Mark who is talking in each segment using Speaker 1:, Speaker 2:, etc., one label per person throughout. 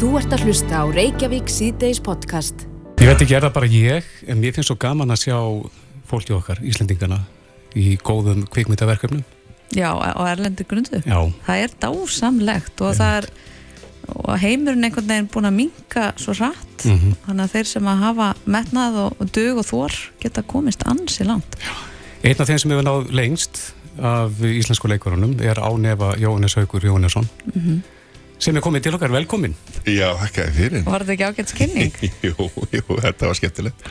Speaker 1: Þú ert að hlusta á Reykjavík síðdeis podcast.
Speaker 2: Ég veit ekki, er það bara ég, en mér finnst svo gaman að sjá fólki okkar, Íslendingana, í góðum kvikmyndaverkefnum.
Speaker 3: Já, á erlendi grundu.
Speaker 2: Já.
Speaker 3: Það er dásamlegt og það er og heimurinn einhvern veginn búin að minka svo rætt
Speaker 2: Mhm.
Speaker 3: þannig að þeir sem að hafa metnað og, og dug og þor geta komist ansi langt
Speaker 2: Einn af þeim sem hefur náð lengst af íslensku leikurunum er ánefa Jóhannes Haugur Jóhannesson,
Speaker 3: Mhm.
Speaker 2: Sem er komið til okkar velkomin.
Speaker 4: Já, þakka þér fyrir.
Speaker 3: Var þetta ekki ágætt skynning?
Speaker 4: jú, jú, þetta var skemmtilegt.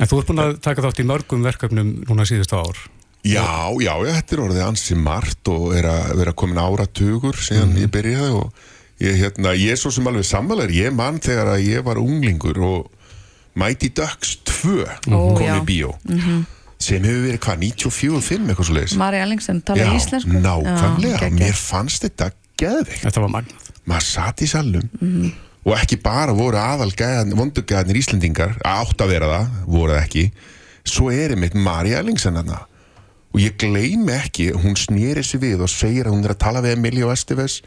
Speaker 2: En þú ert búin að taka þátt í mörgum verkefnum núna síðustu ár.
Speaker 4: Já, já, já, þetta er orðið ansi margt og er að vera komin áratugur síðan ég byrjaði og ég, hérna, ég er svo sem alveg sammálar, ég mann þegar að ég var unglingur og Mighty Ducks 2
Speaker 3: Ó,
Speaker 4: kom
Speaker 3: já.
Speaker 4: í bíó sem hefur verið hvað, 94-5 eitthvað svo leiðis.
Speaker 3: Mari Ellingsen tala íslensku
Speaker 4: nákvæmlega,
Speaker 3: Já,
Speaker 4: mér
Speaker 3: geggjað.
Speaker 4: fannst þetta geðveikt.
Speaker 2: Þetta var magnað.
Speaker 4: Maður satt í salnum og ekki bara voru aðal vondugæðanir Íslendingar átt að vera það, voru það ekki svo er einmitt Marja Ellingsen þarna. Og ég gleymi ekki hún snýri sig við og segir að hún er að tala við Emilio Esteves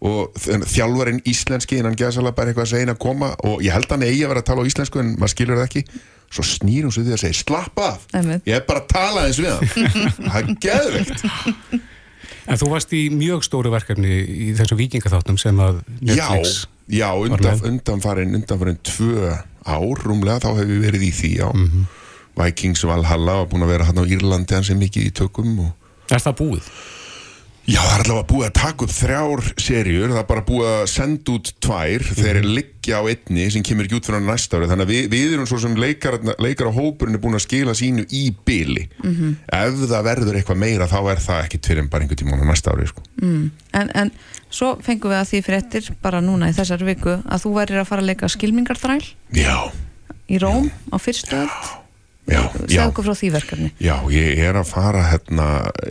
Speaker 4: og þ- þjálfarinn íslenski innan geðsala bara eitthvað að segja inn að koma og ég held að hann eigi að vera að tala á íslensku en maður skilur það ekki. Svo snýr hún sig við og segir slappa af ég er bara að tala eins við hann. Það er geðveikt
Speaker 2: En þú varst í mjög stóru verkefni í þessu vikingaþáttum sem að Netflix...
Speaker 4: Já, já undan, undanfarin, undanfarin tvö ár rúmlega þá hefur við verið í því, já. Vikings Valhalla var búin að vera hann á Írlandi hans er mikið í tökum og...
Speaker 2: Er það búið?
Speaker 4: Já, það er allavega búið að taka upp þrjár serjur, það er bara búið að senda út tvær, þeir eru liggja á einni sem kemur ekki út fyrir næsta ári, þannig að við, við erum svo sem leikar, leikar á hópurinn er búin að skila sínu í byli. Ef það verður eitthvað meira þá er það ekkit fyrir en bara einhvern tíma á næsta ári, sko.
Speaker 3: en, en svo fengum við að því fréttir bara núna í þessar viku að þú værir að fara að leika skilmingarþræl
Speaker 4: Já,
Speaker 3: í Róm á fyrstu öll
Speaker 4: já, já.
Speaker 3: Segðu okkur frá því verkefni.
Speaker 4: Já, ég er að fara hérna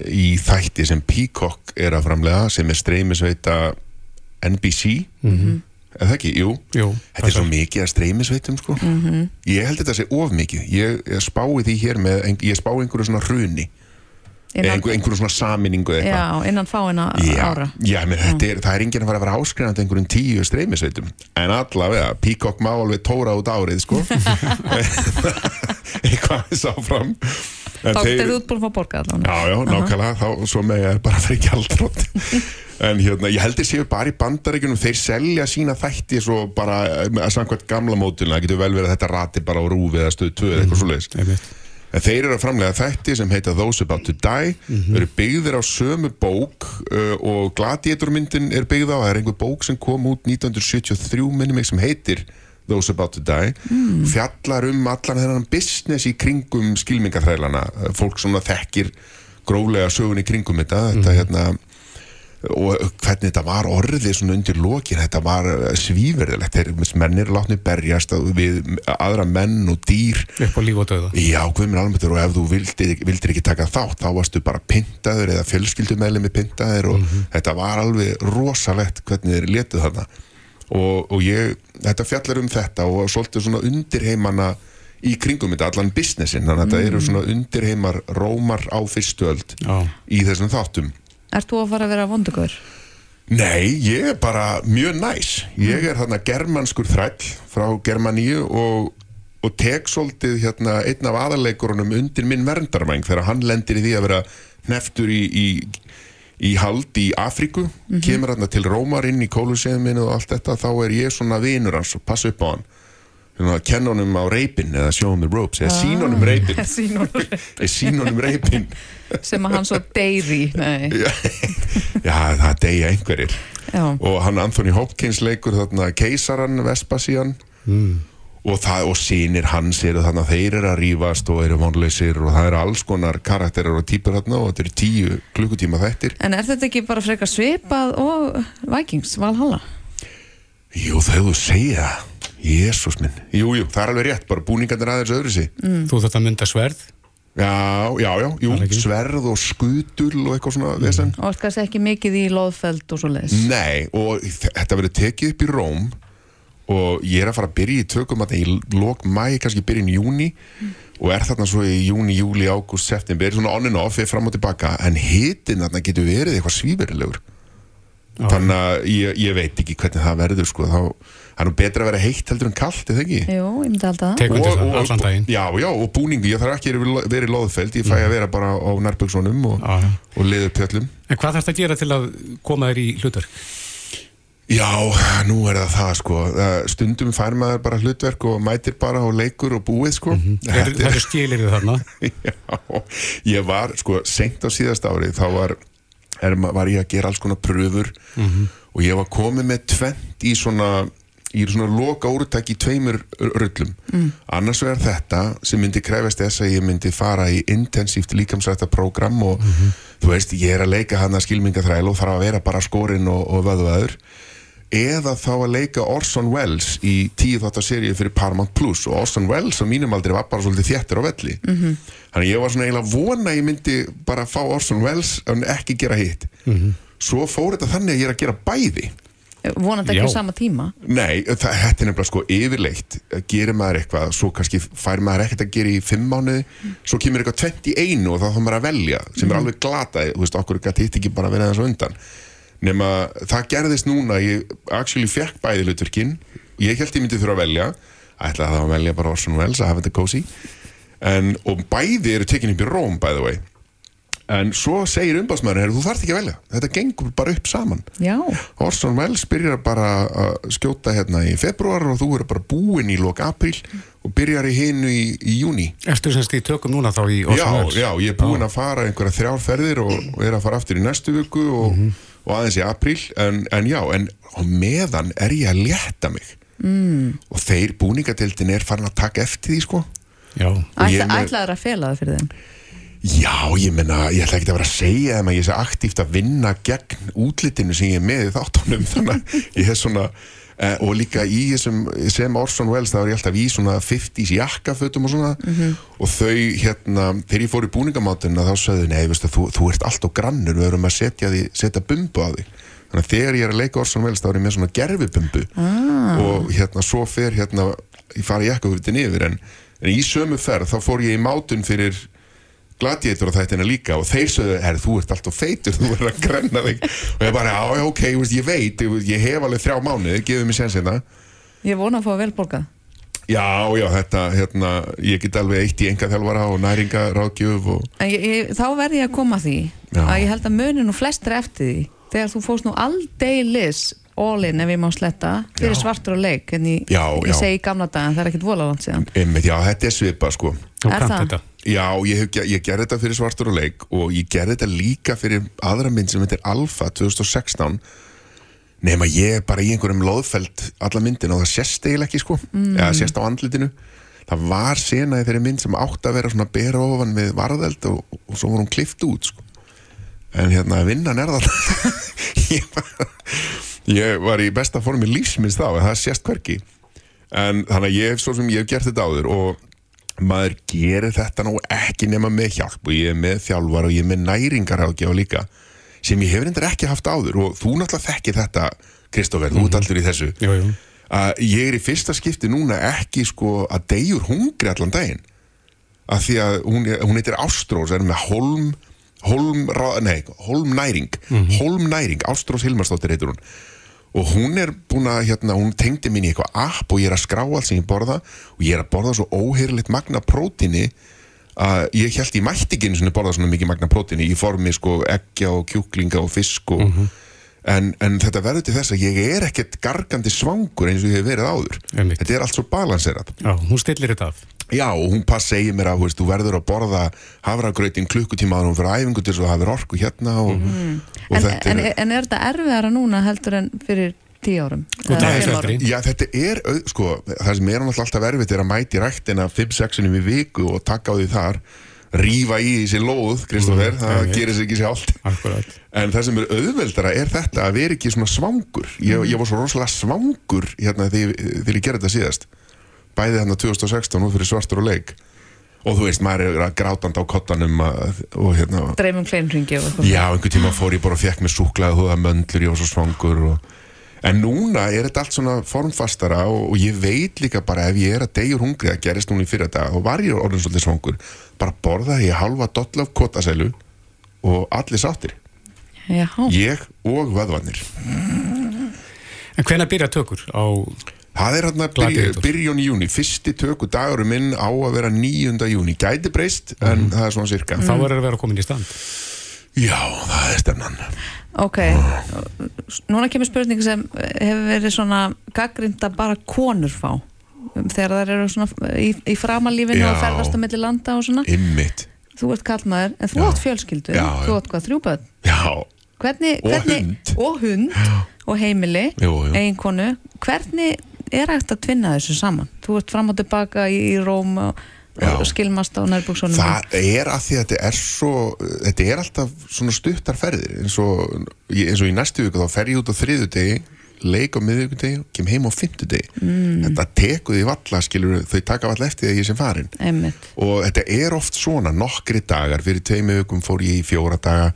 Speaker 4: í þætti sem Peacock er að framlega sem er streymisveita NBC eða ekki, jú.
Speaker 2: Jú.
Speaker 4: Þetta er svo mikið að streymisveitum sko. Ég held þetta sé of mikið. Ég, ég spái því hér með, ég spái einhverju svona hruni
Speaker 3: innan,
Speaker 4: einhverju, einhverju svona saminningu eða eitthvað.
Speaker 3: já, innan fáina
Speaker 4: Já,
Speaker 3: ára.
Speaker 4: já menn, þetta er, það er enginn að fara að vera áskrifandi einhverjum tíu streymisveitum. En allavega, Peacock má alveg tóra út árið sko. Eitthvað sá fram En
Speaker 3: þá er þú út búin að fá borgað allan.
Speaker 4: Já, já, nákvæmlega, þá svo með ég bara fyrir gjaldrótt en hérna, ég heldur séu bara í bandaríkunum þeir selja sína þætti svo bara að samkvæmt gamla mótilina, það getur vel verið að þetta rati bara á rúfi eða stöð 2 eða eitthvað svo leiðis. En þeir eru að framlega þætti sem heita Those About to Die. Eru byggðir á sömu bók uh, og Gladiatormyndin er byggð á, það er einhver bók sem kom út 1973 minnum mig sem heitir Those About to Die. Fjallar um allan þennan business í kringum skilmingaþrælana. Fólk svona þekkir gróflega sögun í kringum þetta, þetta hérna og hvernig þetta var orðið svona undir lokin, þetta var svíverðilegt, þeir mennir látni berjast við aðra menn og dýr.
Speaker 2: Upp á líf og döða.
Speaker 4: Já, guðminn almættur og ef þú vildir, vildir ekki taka þátt þá varstu bara pyntaður eða fjölskyldumæli með pyntaður og þetta var alveg rosalegt hvernig þeir letuð þarna. Og, og ég, þetta fjallar um þetta og svolítið svona undirheimana í kringum þetta, allan businessin. Þannig að þetta eru svona undirheimar rómar á fyrstu öld
Speaker 2: Já.
Speaker 4: í þessum þáttum
Speaker 3: Ert þú að fara að vera vondugur?
Speaker 4: Nei, ég er bara mjög næs. Ég er þarna germanskur þræll frá Germaníu og, og tek svolítið hérna einn af aðarleikurunum undir minn verndarvæng þegar hann lendir í því að vera hneftur í, í, í hald í Afríku. Kemur hann til Rómar inn í kólusefminu og allt þetta, þá er ég svona vinur hans og passa upp á hann Kenna honum á reipin eða the ropes eða sín honum reipin
Speaker 3: Sýnur
Speaker 4: eða sín honum reipin
Speaker 3: sem að hann svo deyri Nei,
Speaker 4: já, það deyja einhverjir.
Speaker 3: Já,
Speaker 4: og hann Anthony Hopkins leikur þarna keisaran Vespasian og, það, og sínir hans eru þarna þeir eru að rífast og eru vonleysir og það eru alls konar karakterir og típur þarna og þetta eru tíu klukkutíma þettir
Speaker 3: En er þetta ekki bara frekar svipað og Vikings, Valhalla?
Speaker 4: Jú, þegar þú segja Jésús minn, jú, jú, það er alveg rétt bara búningarnir aðeins öðru sig.
Speaker 2: Þú þarft að mynda sverð.
Speaker 4: Já, já, já, jú,
Speaker 2: Það er
Speaker 4: sverð og skutul og eitthvað svona vesen.
Speaker 3: Og ert kannski ekki mikið í loðfeld og svo leiðis
Speaker 4: Nei, og þetta verður tekið upp í Róm og ég er að fara að byrja í tökum að það í lok mæ, kannski byrjun júni og er þarna svo í júni, júli, ágúst, september, svona on and off, er fram og tilbaka en hitin þarna getur verið eitthvað svíferilegur þannig að ég, ég veit ekki hvernig það verður sko, þá er nú betra að vera heitt heldur en kallt, eða ekki?
Speaker 3: Jú, ég myndi alltaf það.
Speaker 2: Tek undir það allan daginn.
Speaker 4: Já, já, og búningu, ég þarf ekki að vera í loðfeld. Ég fæ að vera bara á nærböksunum og,
Speaker 2: Já, já.
Speaker 4: og liður pjöllum
Speaker 2: En hvað þarfst að gera til að koma þér í hlutverk?
Speaker 4: Já, nú er það það sko. Það- stundum fær maður bara hlutverk og mætir bara og leikur og búið sko.
Speaker 2: Það eru- það eru skilir þið þarna.
Speaker 4: Já, ég var sko seint á síðast ári. Þá var, er, var ég að gera alls konar pröfur og ég var komið með tvent í svona í svona loka úrtæk í tveimur rullum. Annars vegar þetta sem myndi krefast þess að ég myndi fara í intensíft líkamsrætta prógram og þú veist, ég er að leika hann að skilmingaþræl og þarf að vera bara skorinn og, og vöðvaður eða þá að leika Orson Welles í tíu þáttar seríu fyrir Paramount Plus. Og Orson Welles á mínum aldrei var bara svolítið þéttur á velli. -hmm. þannig ég var svona eiginlega vona ég myndi bara fá Orson Welles en ekki gera hitt. Svo fór þetta þannig að ég er að gera bæði.
Speaker 3: Vonandi ekki á sama tíma.
Speaker 4: Nei, það, þetta er nefnilega sko yfirleitt. Gerir maður eitthvað, svo kannski fær maður ekkert að gera í fimm mánuði. Svo kemur eitthvað 21 og þá þá maður að velja sem er alveg glata, þú veist, okkur gæti hitt ekki bara verið þess að undan nema það gerðist núna, ég actually fekk bæði hlutverkin, ég held ég myndi þurfa að velja, ætlaði það að velja bara Orson Welles að hafa þetta cozy en, og bæði eru tekin upp í Róm by the way. En svo segir umbásmaður, þú þarft ekki að velja. Þetta gengur bara upp saman.
Speaker 3: Já,
Speaker 4: Orson Welles byrjar bara að skjóta hérna í februar og þú eru bara búinn í lok april og byrjar í hinu í, í júni
Speaker 2: Erstu semst í tökum núna þá í Orson
Speaker 4: já,
Speaker 2: Welles?
Speaker 4: já, ég er búinn að fara einhverja þrjárferðir og, og er að fara aftur í næstu viku og, og aðeins í april en, en já, en á meðan er ég að létta mig. Mm. og þeir búningadeildin er farin að taka eftir því sko. Ég
Speaker 3: ætla, ætlaður að fela það fyrir þeim?
Speaker 4: Já, ég menna, ég ætla ekki að vera að segja þeim að ég sé aktíft að vinna gegn útlitinu sem ég er með í þáttunum þannig að ég hef svona eh, og líka í þessum sem Orson Welles þá er ég alltaf í svona 50s jakkafötum og svona. Og þau hérna, þegar ég fór í búningamátuna þá sögðu, nei, veistu, þú, þú ert allt á grannur við erum að setja, því, setja bumbu á þig. Þannig að þegar ég er að leika Orson Welles þá er ég með svona gerfibumbu ah. og hérna svo fer hérna, ég fara jakkafötin yfir en, en í sömu ferð þá fór ég í mátun fyrir gladiator á þættina líka og þeir sögðu, herri, þú ert alltaf feitur þú verður að grenna þig. Og ég bara, já, ok, ég, veit ég, hef alveg þrjá mánuði, gefið mér séns hérna.
Speaker 3: Ég vona að fá vel borgað.
Speaker 4: Já, já, þetta, hérna ég get alveg eitt í enga þjálfara og næringa ráðgjöf og,
Speaker 3: ég, ég, þá verð ég að koma því
Speaker 4: Já.
Speaker 3: að ég held að muni nú flestir eftir því þegar þú fórst nú aldeilis all-in ef ég má sletta fyrir
Speaker 4: Já.
Speaker 3: svartur og leik en ég,
Speaker 4: Já,
Speaker 3: ég segi í gamla daga það er ekkert vola langt síðan.
Speaker 4: Einmitt, já, þetta er svipa, sko.
Speaker 2: Þú
Speaker 3: Er það?
Speaker 4: Já, ég, hef, ég gerði þetta fyrir svartur og leik og ég gerði þetta líka fyrir aðra mynd sem heitir Alpha 2016 nema ég er bara í einhverjum loðfeld alla myndin og það sést eiginlega ekki sko. Eða sést á andlitinu. Það var sena í þeirri mynd sem átti að vera svona bera ofan við varðeld og, og svo var hún klift út sko en hérna vinnan er það ég, var, ég var í besta formi lífsminns þá en það sést hverki en þannig að ég hef svo sem ég hef gert þetta áður og maður gerir þetta nú ekki nema með hjálp og ég er með þjálfar og ég er með næringaráðgjáð líka sem ég hefur endur ekki haft áður. Og þú náttúrulega þekkir þetta Kristófer, þú ert allur í þessu
Speaker 2: Jú, jú.
Speaker 4: að ég er í fyrsta skipti núna ekki sko að deyjur hungri allan daginn. Að því að hún, hún heitir Ástrós er með Holm Holm, Ra- nei, Holm Næring. Holm Næring, Ástrós Hilmarsdóttir heitir hún. Og hún er búin að hérna, hún tengdi mín í eitthvað app og ég er að skrá allt sem ég borða og ég er að borða svo óheyrleitt magna prótíni að ég held ég mætti ekki einu sinni borða svona mikið magna prótíni í formi sko eggja og kjúklinga og fisk og en, en þetta verður til þess að ég er ekkert gargandi svangur eins og ég hef verið áður.
Speaker 2: Einmitt.
Speaker 4: þetta er allt svo balanserað.
Speaker 2: Já, hún stillir þetta af
Speaker 4: Já, og hún pass segir mér að þú, veist, þú verður að borða hafragrautin klukkutíma að hún fyrir æfingu til þess að það verður orku hérna og, og
Speaker 3: en,
Speaker 4: þetta
Speaker 3: en,
Speaker 4: er...
Speaker 3: en er þetta erfiðara núna heldur en fyrir tíu árum? Árum?
Speaker 4: Já, þetta er, sko, það sem er alltaf erfitt er að mæti ræktina 5-6 í viku og taka á því þar rífa í þessi lóð, Kristoffer,
Speaker 2: Mm,
Speaker 4: það gerir sér ekki sér allt
Speaker 2: Akkurat
Speaker 4: En það sem er auðveldara er þetta að vera ekki svona svangur. Ég, ég var svo rosalega svangur hérna þegar, ég- þegar ég gerði þetta síðast. Bæði hérna 2016 og fyrir svartur og leik. Og þú veist, maður er að grátanda á kottanum að, og hérna...
Speaker 3: Dreifum kleinringi og eitthvað.
Speaker 4: Já, einhvern tíma fór ég bara og fekk mér súklaði og það möndlur, ég var svo svangur og... En núna er þetta allt svona formfastara og, og ég veit líka bara ef ég er að degjur hungri að gerist núna í fyrir þetta og var ég orðin svolítið svangur bara borðaði ég halva doll af kotasælu og allir sáttir.
Speaker 3: Já,
Speaker 4: Ég og vöðvarnir.
Speaker 2: En hvenær byrja tökur á
Speaker 4: Það er hérna byrj,
Speaker 2: Gladiator.
Speaker 4: byrjun í júni Fyrsti töku dagurum minn á að vera 9. júni Gæti breyst, en
Speaker 2: Mhm.
Speaker 4: það er svona cirka
Speaker 2: þá verður að vera komin í stand.
Speaker 4: Já, það er stefnan
Speaker 3: ok. Núna kemur spurning sem hefur verið svona gaggrind að bara konur fá. Um, þegar það eru svona í, í framalífinu
Speaker 4: Já.
Speaker 3: og ferðast á milli landa og svona.
Speaker 4: Ymmit
Speaker 3: Þú ert kallmaður, en þú átt fjölskyldu.
Speaker 4: Já,
Speaker 3: Þú
Speaker 4: já.
Speaker 3: átt hvað, þrjú börn?
Speaker 4: Já,
Speaker 3: hvernig,
Speaker 4: Og
Speaker 3: hvernig,
Speaker 4: hund.
Speaker 3: og hund og heimili,
Speaker 4: jú, jú.
Speaker 3: Eiginkonu hvernig er hægt að tvinna þessu saman? Þú ert fram og tilbaka í, í Róm og, og skilmast á nærbúksunum
Speaker 4: Það er að því að þetta er svo þetta er alltaf svona stuttar ferðir. Eins og, eins og í næstu viku þá fer ég út á þriðudegi leik á miðvikudegi og kem heim á fimmtudegi. Mm. þetta tekur því valla skilur þau taka valla eftir því að ég sem farin
Speaker 3: einmitt,
Speaker 4: og þetta er oft svona nokkri dagar fyrir tveimu vikum fór ég í fjóra daga.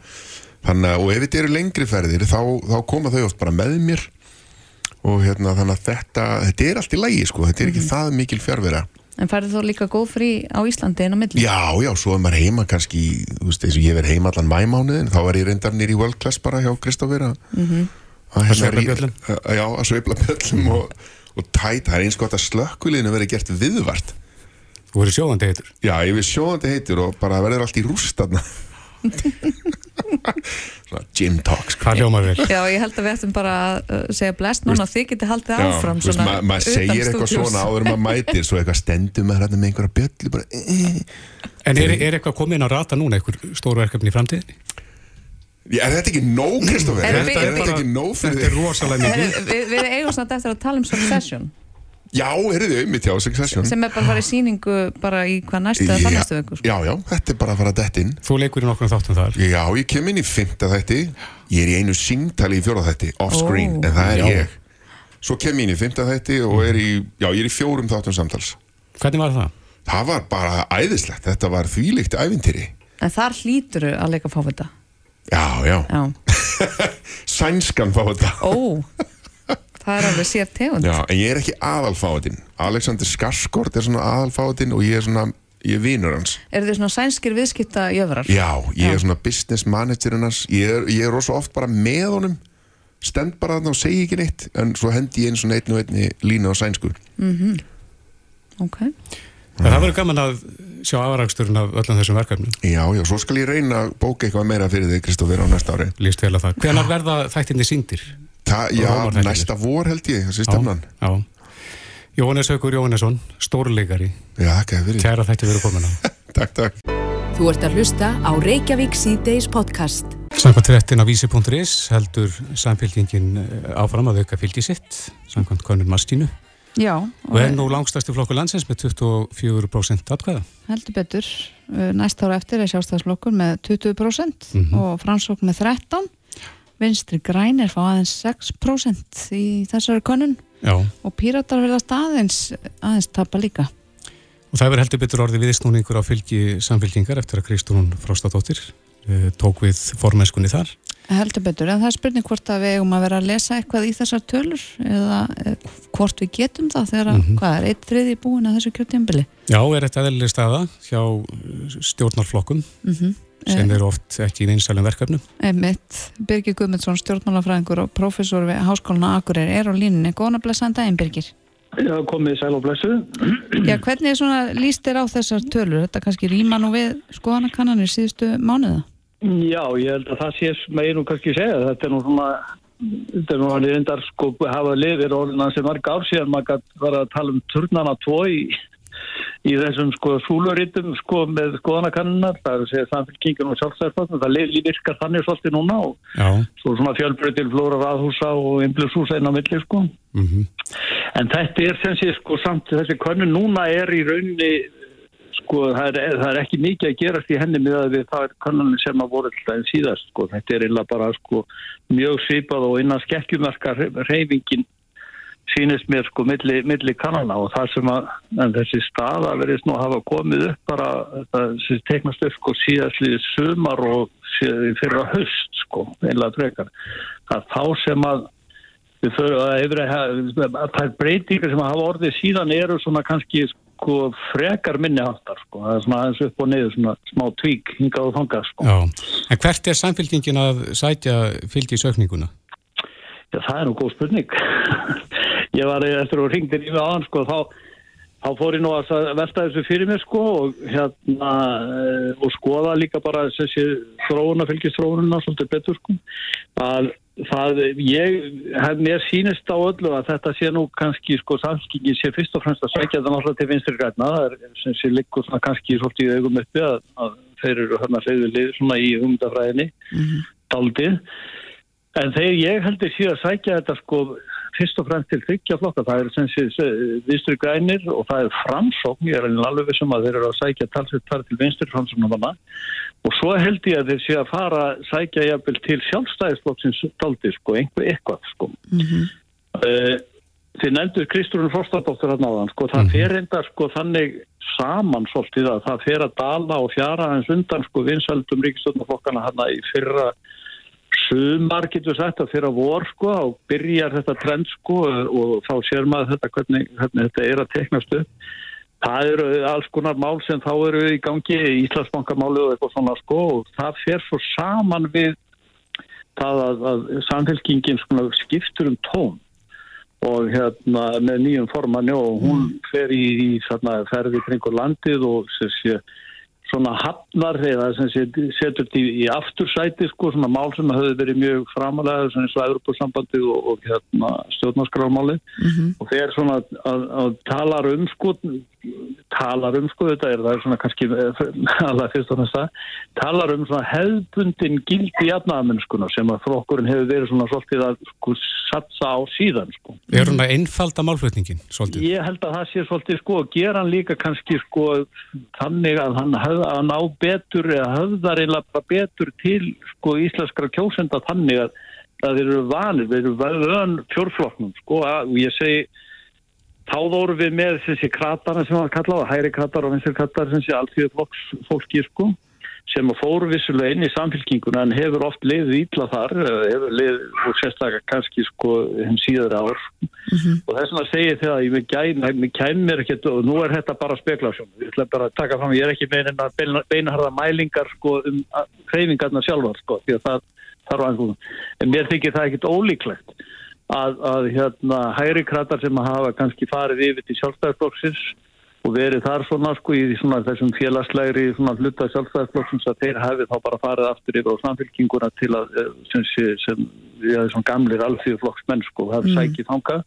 Speaker 4: Þannig og ef þetta eru lengri ferðir þá, þá koma þau oft bara með mér og hérna þannig að þetta þetta er allt í lægi sko, þetta er ekki það mikil fjárvera
Speaker 3: en færðu þú líka góð frí á Íslandi inn á milli?
Speaker 4: Já, já, svo er maður heima kannski, þú veist, eins og ég verð heima allan mæmánuðin, þá er ég reyndar nýr í World Class bara hjá Kristófur að
Speaker 3: Mhm.
Speaker 4: að
Speaker 2: Að sveifla
Speaker 4: rí-
Speaker 2: bjöllum.
Speaker 4: að- Já, að sveifla bjöllum og, og tæt, það er eins gott að slökkuliðinu verið gert viðvart.
Speaker 2: Þú verður sjóðandi heitur.
Speaker 4: Já, ég við sjóðandi heitur og bara verður allt í rúst þarna Svona gym talk sko.
Speaker 2: Hvað hljómar vel?
Speaker 3: Já, ég held að við ættum bara að uh, segja blest núna þið getið haldið
Speaker 4: Já,
Speaker 3: áfram
Speaker 4: veist,
Speaker 3: svona
Speaker 4: ma maður
Speaker 3: utan
Speaker 4: segir eitthvað svona áður en maður mætir svo eitthvað stendur með hérna með einhverja bjöllu bara, eh.
Speaker 2: En er, er eitthvað komið inn á rata núna, einhver stóru verkefni í framtíðinni?
Speaker 4: Já, er þetta ekki nóg, Kristoffer?
Speaker 3: Er
Speaker 4: Er,
Speaker 3: þetta-
Speaker 4: er þetta ekki nóg fyrir
Speaker 2: Þetta er
Speaker 4: þig?
Speaker 2: rosalega mikið
Speaker 3: við, við eigum svona eftir að tala um Succession
Speaker 4: Já, þið um í tjá, Succession.
Speaker 3: Sem er bara að fara í síningu bara í hvað næstu eða
Speaker 4: Já,
Speaker 3: það næstu viku sko.
Speaker 4: já, já, þetta er bara að fara detta inn.
Speaker 2: Þú leikur í nokkrum þáttum þar.
Speaker 4: Já, ég kem inn í fymta þætti. Ég er í einu síngtali í fjóra þætti Off-screen,
Speaker 3: Ó.
Speaker 4: en það er
Speaker 2: Já.
Speaker 4: ég. Svo kem ég inn í fymta þætti og er í Já, ég er í fjórum þáttum samtals.
Speaker 2: Hvernig var það?
Speaker 4: Það var bara æðislegt, þetta var þvílíkt ævintýri.
Speaker 3: En þar hlýtur að leika fávita
Speaker 4: Já, já,
Speaker 3: Já,
Speaker 4: sænskan fá þetta
Speaker 3: ó það er alveg sér tegund.
Speaker 4: Já, en ég er ekki aðalfáðin Alexander Skarsgård er svona aðalfáðin og ég er svona, ég er vinur hans.
Speaker 3: Eru þið svona sænskir viðskipta jöfrar?
Speaker 4: Já, ég
Speaker 3: Já.
Speaker 4: er svona business managerinn hans. Ég er, ég er rosa oft bara með honum. Stend bara þarna og segi ekki neitt en svo hendi ég eins og einn og einni línu á sænsku.
Speaker 3: Ok,
Speaker 2: En það verður gaman að sjá afraksturinn af öllum þessum verkefnum.
Speaker 4: Já, já, svo skal ég reyna að bóka eitthvað meira fyrir þig, Kristoffer, á næsta ári.
Speaker 2: Lýst vel að það. Hvenær verða þættinni síndir?
Speaker 4: Það, já, næsta vor held ég, þessi stefnan.
Speaker 2: Já, já. Jóhannes Haukur Jóhannesson, stórleikari.
Speaker 4: Já, ekki að fyrir,
Speaker 2: Kæra þætti verið komin á
Speaker 4: takk, takk.
Speaker 1: Þú ert að hlusta á Reykjavík síðdeis podcast.
Speaker 2: Samkvæmt fréttin á vísi.is heldur samfélkingin eh, áfram að auka fylgi sitt samkvæmt konur Mastínu.
Speaker 3: Já
Speaker 2: og er nú langstæsti flokkur landsins með 24% atkvæða.
Speaker 3: heldur betur. Uh, næst ára eftir er sjálfstæðsflokkur með 20%
Speaker 2: Mhm.
Speaker 3: og framsókn með 13 vinstri grænir fá aðeins 6% í þessari konun
Speaker 2: Já,
Speaker 3: og píratar verðast aðeins aðeins tapa líka
Speaker 2: og það verður heldur betur orðið viðsnúningur á fylgi samfélkingar eftir að Kristún Frostadóttir eh, tók við formennskunni þar.
Speaker 3: heldur betur, en það er spurning hvort að við eigum að vera að lesa eitthvað í þessar tölur eða eh, hvort við getum það þegar að,
Speaker 2: Mhm.
Speaker 3: hvað er, eitt þriði búin að þessu kjörtjambili
Speaker 2: Já, er þetta eðlileg staða hjá eh, stjórnarflokkum
Speaker 3: mm -hmm.
Speaker 2: Sem eru oft ekki í vinsælum verkefnum.
Speaker 3: Einmitt, Birgir Guðmundsson, stjórnmálafræðingur og prófessor við Háskólinu Akureyri er á línunni. Góðan að blessaðan daginn, Birgir.
Speaker 5: Já, komið sæl og blessu.
Speaker 3: Já, hvernig er svona líst þér á þessar tölur? Þetta kannski rýma nú við skoðanakannanir síðustu mánuða?
Speaker 5: Já, ég held að það sé sem ég nú kannski segja. Þetta er nú svona, þetta er nú hann reyndar sko hafa lifir orðina sem marg ár síðan maður vera að tala um turnana tvo í, þessum sko súluritum sko með skoðanakannunar. Það er að segja samfélkingin og sjálfstæðarflokk. Það virkar þannig svolítið núna og
Speaker 2: Já,
Speaker 5: svo svona fjölbreytil flóra raðhúsa og innblusúsa inn á milli sko.
Speaker 2: mm
Speaker 5: En þetta er sem sé sko samt þessi könnun núna er í rauninni sko það er, það er ekki mikið að gerast í henni með að við það er könnunni sem að voru alltaf en síðast sko þetta er einlega bara sko mjög svipað og innan skekkjumarka reyfingin sýnist mér sko milli, milli kannana og það sem að þessi staða verðist nú hafa komið upp bara þessi teknast upp sko síðastlið sumar og síð, fyrra höst sko einlega frekar það þá sem að að að það breytingar sem hafa orðið síðan eru svona kannski sko frekar minni aftar sko, það er svona aðeins upp og niður svona smá tvík hingað og þangað sko.
Speaker 2: Já, en hvert er samfélkingin að sætja fylgi í sökninguna?
Speaker 5: Það er nú góð spurning. Ég var eftir að ringja í við aðan sko þá þá fór ég nú að velta þessu fyrir mér sko og hérna og skoða líka bara þessi þróuna, fylgistróununa svolítið betur sko að það, ég hef mér sínist á öllu að þetta sé nú kannski sko samskingin sé fyrst og fremst að sækja það náttúrulega til vinstri græna, það er sem sé líka kannski svolítið í augum uppi að, að þeir eru hérna hleyðulið svona í umdafræðinni mm -hmm. daldið En þegar ég heldur síðan að sækja þetta sko fyrst og fremst til þryggja flokka, það er sem sé vinstri grænir og það er framsókn, ég er alveg vissum að þeir eru að sækja talsveit þar til vinstri framsóknum og svo held ég að þeir sé að fara að sækja jafnvel til sjálfstæðisflokksins daldi sko, einhver eitthvað sko. Mm -hmm. uh, Þið nefndur Kristúrun Frostadóttur hann á þann, sko, það mm -hmm. fer enda sko þannig saman svolítið að það fer að dala og fjara eins undan sko vinsaldum ríkistöndaflokkana hann í fyrra sumar getur sagt að fyrir að vor sko og byrjar þetta trend sko og þá sér maður þetta hvernig, hvernig þetta er að teknast upp. Það eru alls konar mál sem þá eru í gangi í Íslandsbankamáli og eitthvað svona sko og það fer svo saman við það að, að samfélkingin sko skiptur um tón og hérna með nýjum formanni og hún fer í, í þarna ferði kringur landið og sér sér svona hafnar eða sem setur þetta í, í aftursæti sko, svona mál sem hafi verið mjög framalega svona eins og Európa-sambandi og, og hérna, stjórnarskrámáli mm -hmm. og þeir svona að, að talar um sko talar um sko þetta er það er svona kannski alveg fyrst og næsta talar um svona hefðbundin gildi jafnaðamennskuna sem að frokkurinn hefur verið svona svolítið að sko satsa á síðan sko.
Speaker 2: Er hún að einfalda málflutningin svolítið?
Speaker 5: Ég held að það sé svolítið sko og gera hann líka kannski sko þannig að hann höfða að ná betur eða höfðar einlega betur til sko íslenskra kjósenda þannig að það eru vanir, við erum vöðan fjórflokknum sko og ég segi þá voru við með þessi kratana sem var kallað, hæri kratar og vinsir kratar sem sé allt því að fólki sko sem að fóru vissulega inn í samfélkinguna en hefur oft liðið ítla þar hefur liðið og sérstaklega kannski sko henn síðar ár. Mm -hmm. og þess vegna segir þið að ég með kæmir ekkert og nú er þetta bara speklasjón ég ætla bara að taka fram, ég er ekki með einhverja beina, beinharða mælingar sko um hreyfingarna sjálfar sko því að það þarf aðeins en mér þykir það ekkert ólíklegt að, að hérna hæri kratar sem að hafa kannski farið yfir til sjálfstæðarflokksins og verið þar svona sko í svona þessum félagslegri svona hluta sjálfstæðarflokksins að þeir hafi þá bara farið aftur yfir á samfélkinguna til að eh, sem, sem við erum svona gamlir alþjóðflokksmenn sko, er mm. sækið þangað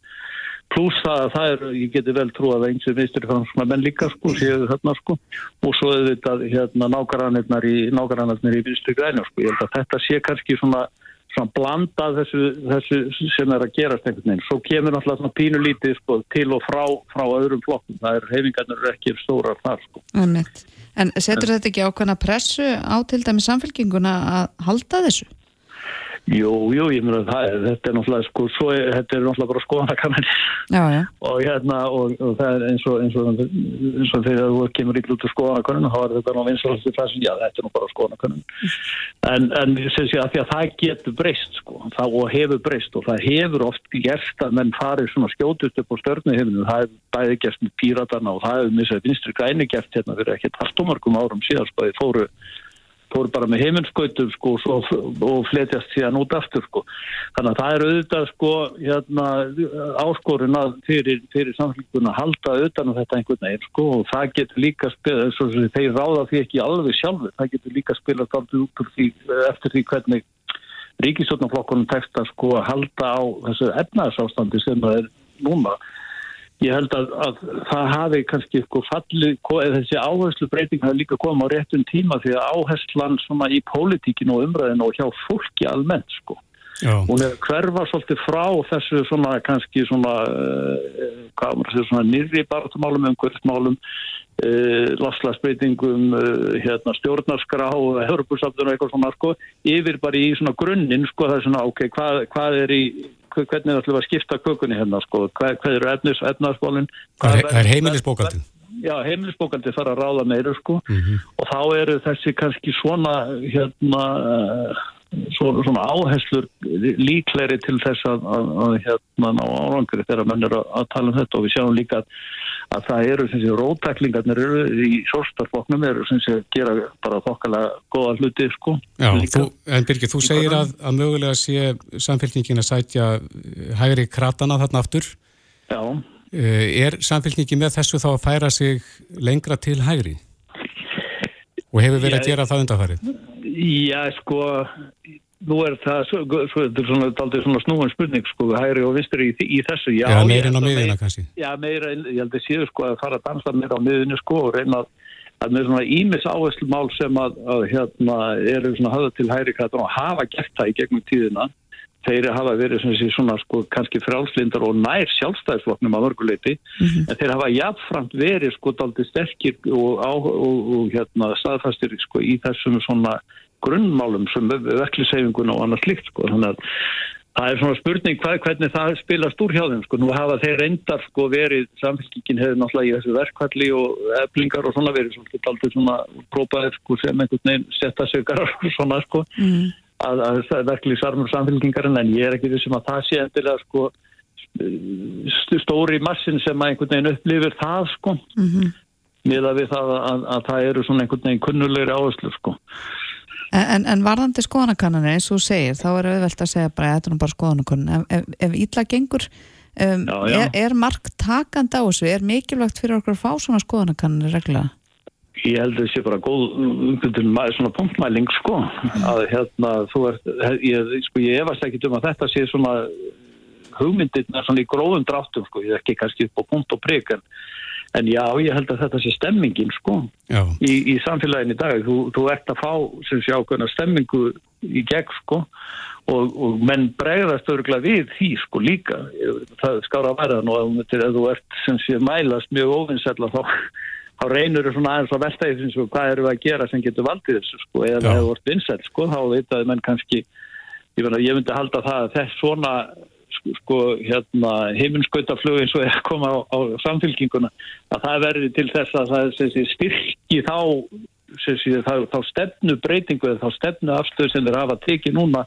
Speaker 5: pluss það að það er, ég geti vel trú að eins og viðstur frá svona menn líka sko, séu þarna sko og svo þetta hérna nákvæmlega í nákvæmlega í viðstur græna sko, ég held að þetta sé kannski svona svona blanda þessu, þessu sem er að gerast einhvern veginn. Svo kemur náttúrulega svona pínulítið sko, til og frá, frá öðrum flokkum. Það er hefingarnir ekki stórar þar sko.
Speaker 3: En setur þetta ekki ákvæmna pressu á til dæmi samfélkinguna að halda þessu?
Speaker 5: Jú, jú, ég meina það, þetta er náttúrulega sko, svo, þetta er náttúrulega bara skoðanakannanir. Og hérna og, og það er eins og eins og, eins og þegar þú kemur ykkur út úr skoðanakannan þá er þetta náttúrulega vinsalast í fræsin, já þetta er nú bara skoðanakannan en, en sem sé að því að það getur breyst sko, það og hefur breyst og það hefur oft gert að menn farið svona skjótust upp á störnu hefinu, það hefur bæði gert með píratarna og það hefur missað vinstri græni gert hérna fyrir ekkert halvtomarkum árum síðan sko, fór bara með heiminskautum sko svo, og fletjast síðan út aftur sko. Þannig að það er auðvitað sko hérna, áskorun að fyrir, fyrir samfélguna að halda auðvitað um þetta einhvern veginn sko og það getur líka spila, þeir ráða því ekki alveg sjálfur, það getur líka spila alltaf út því eftir því hvernig ríkisotnaflokkunum tekst að sko að halda á þessu efnarsástandi sem það er núna Ég held að, að það hafi kannski sko fallið, þessi áherslu breyting hafi líka komið á réttum tíma því að áherslan svona í pólitíkinu og umræðinu og hjá fólki almennt sko. Já. Hún er hverfa svolítið frá þessu svona kannski svona, uh, hvað maður séu svona nýri barðumálum, umhverfsmálum, uh, eh, laslagsbreytingum, uh, eh, hérna stjórnarskrá, hörbursaftur og eitthvað svona sko, yfir bara í svona grunninn sko það er svona ok, hvað, hvað er í hvernig ætlum að skipta kökunni hérna sko, hvað, hvað eru efnis, efnarsbólinn
Speaker 2: Það er, er heimilisbókaldin
Speaker 5: Já, heimilisbókaldin fara að ráða meira sko. Mm -hmm. og þá eru þessi kannski svona hérna svona, svona áherslur líklegri til þess að, að, að hérna ná árangri þegar menn er að, að tala um þetta og við sjáum líka að, að það eru sem sé rótæklingarnir eru í sórstarfloknum eru sem sé gera bara þokkalega góða hluti sko.
Speaker 2: Já, þú, en Birgir, þú segir að, að mögulega sé samfélkningin að sætja hægri kratana þarna aftur.
Speaker 5: Já.
Speaker 2: Eh, er samfélkningin með þessu þá að færa sig lengra til hægri? Og hefur verið að gera það undanfarið?
Speaker 5: Já, sko, nú er það, svo, svo, þetta er svona, aldrei svona snúan spurning, sko, hægri og vinstri í, í þessu.
Speaker 2: Já, já meirinn á miðina kannski.
Speaker 5: Já, meira, ég held að séu, sko, að fara að dansa meira á miðinu, sko, og reyna að, að með svona ímis áherslu mál sem að, að hérna, eru svona höfða til hægri krættan og hafa gert það í gegnum tíðina þeir hafa verið svona, svona sko, kannski frálslindar og nær sjálfstæðisfloknum á mörguleiti, mm -hmm. en þeir hafa jafnframt verið sko daldi sterkir og, á, og, og hérna staðfastir sko í þessum svona grunnmálum sem vekliseyfingun og annað slikt sko, þannig að það er svona spurning hvað, hvernig það spilast úr hjá þeim sko, nú hafa þeir reyndar sko verið, samfélkingin hefur náttúrulega í þessu verkvalli og eblingar og svona verið svona daldi svona própaðir sko sem einhvern veginn setja sögar og svona sko mm. að, að verkli sarmur samfélkingarinn en ég er ekki þessum að það sé endilega sko stóri massin sem að einhvern veginn upplifir það sko. Mm -hmm. með að við það að, að það eru svona einhvern veginn kunnulegri áherslu sko
Speaker 3: En, en varðandi skoðanakannanir eins og segir þá er auðvelt að segja bara þetta er bara skoðanakannan ef, ef, ef ítla gengur um, já, já. Er, er mark takand á þessu? Er mikilvægt fyrir okkur að fá svona skoðanakannanir reglulega?
Speaker 5: Ég held að það sé bara góð svona punktmæling sko. Að hérna þú ert, ég, sko ég efast ekki um að þetta sé svona hugmyndirna svona í gróðum dráttum sko, ég er ekki kannski upp á punkt og prigg en, en já, ég held að þetta sé stemmingin sko. Í, í samfélagin í dag, þú, þú ert að fá sem sé ákveðna stemmingu í gegn sko. Og, og menn bregðast örgulega við því sko líka, það skára að vera nú að þú ert sem sé mælast mjög ofinsella þá þá reynur þú svona aðeins á eins og hvað eru við að gera sem getur valdið þessu sko. Eða það hefur vort vinsett sko þá veit að menn kannski ég, veit, ég myndi halda það að þess svona sko hérna heiminskautaflug eins og er að koma á, á samfélkinguna að það verður til þess að það sé, styrki þá, sé, þá, þá stefnu breytingu eða þá stefnu afstöð sem þeir hafa tekið núna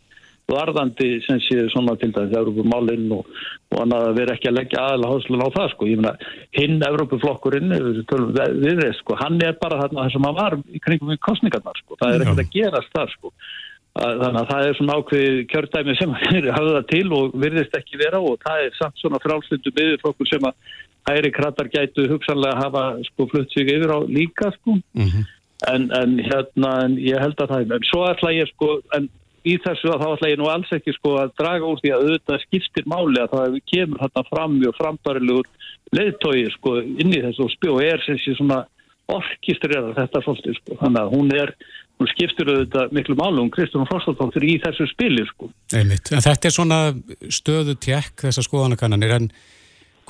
Speaker 5: varðandi sem sé svona til dæmis Európumálinn og, og hann að vera ekki að leggja aðla háslun á það sko, ég meina hinn Európuflokkurinn við þess sko, hann er bara þarna þess að maður var í kringum í kostningarnar sko, það er ekkert að gerast það sko þannig að það er svona ákveð kjördæmi sem er hafða til og virðist ekki vera og það er samt svona frálstundu miðurflokkur sem að hæri krattar gætu hugsanlega hafa sko flutt sig yfir á líka sko mm -hmm. en, en hérna en ég held að það er, en svo ætla ég sko en í þessu að þá ætla ég nú alls ekki sko að draga úr því að auðvitað skiptir máli að það kemur hérna fram mjög frambarilegur leiðtói sko inn í þessu og spjó er sem sé svona orkistrera þetta fólkið sko þannig að hún er, hún skiptir auðvitað miklu málu um Kristján Frostadóttir í þessu spili sko.
Speaker 2: Einmitt, en þetta er svona stöðu tjekk þessar skoðanakannanir en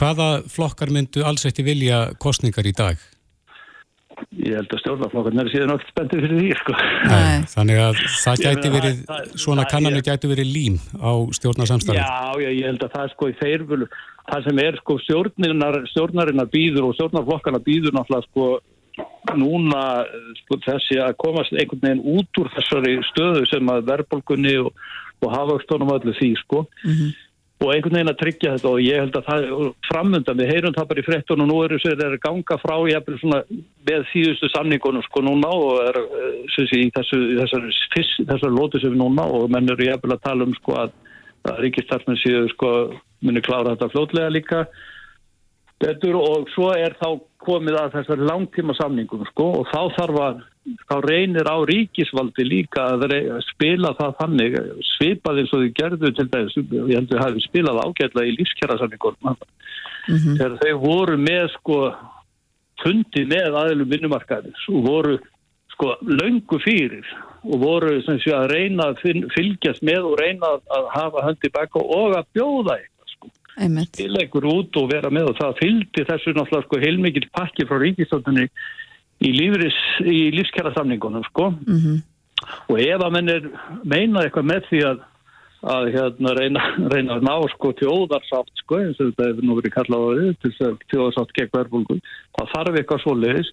Speaker 2: hvaða flokkar myndu alls eftir vilja kostningar í dag?
Speaker 5: ég held að stjórnarflokkarnir er síðan okkur spendið fyrir því sko.
Speaker 2: Nei, þannig að það gæti verið svona kannanir gæti verið lím á stjórnarsamstæðin
Speaker 5: Já, já, ég held að það er sko í þeirvölu það sem er sko stjórnarinnar býður og stjórnarflokkarna býður náttúrulega sko núna sko, þessi að komast einhvern veginn út úr þessari stöðu sem að verðbólkunni og, og hafa stónum öllu því sko. Mm -hmm og einhvern veginn að tryggja þetta og ég held að það framöndan, við heyrum það bara í frettunum og nú eru að ganga frá svona með síðustu samningunum sko núna og er sé, í þessu, þessar, þessar lótu sem við núna og menn eru ég að tala um sko að, að ríkistarfnir séu sko muni klára þetta fljótlega líka betur og svo er þá komið að þessar langtíma samningum sko og þá þarf að þá reynir á ríkisvaldi líka að spila það þannig svipað eins og þau gerðu til þess ég held að þau hafi spilað ágætla í lífskjærasamningur mm -hmm. þegar þau voru með sko fundi með aðlum vinnumarkaðis og voru sko laungu fyrir og voru sem sé að reyna að fylgjast með og reyna að hafa höndi baka og að bjóða eitthvað til einhver út og vera með og það fylgdi þessu náttúrulega sko heilmikið pakki frá ríkistöldunni í, í lífskjara samningunum sko. Mm -hmm. og ef að mennir meina eitthvað með því að, að hérna, reyna, reyna að ná sko tjóðarsátt sko eins og þetta hefur nú verið kallað á því til tjóðarsátt gegn verðbólgu það þarf eitthvað svo leiðis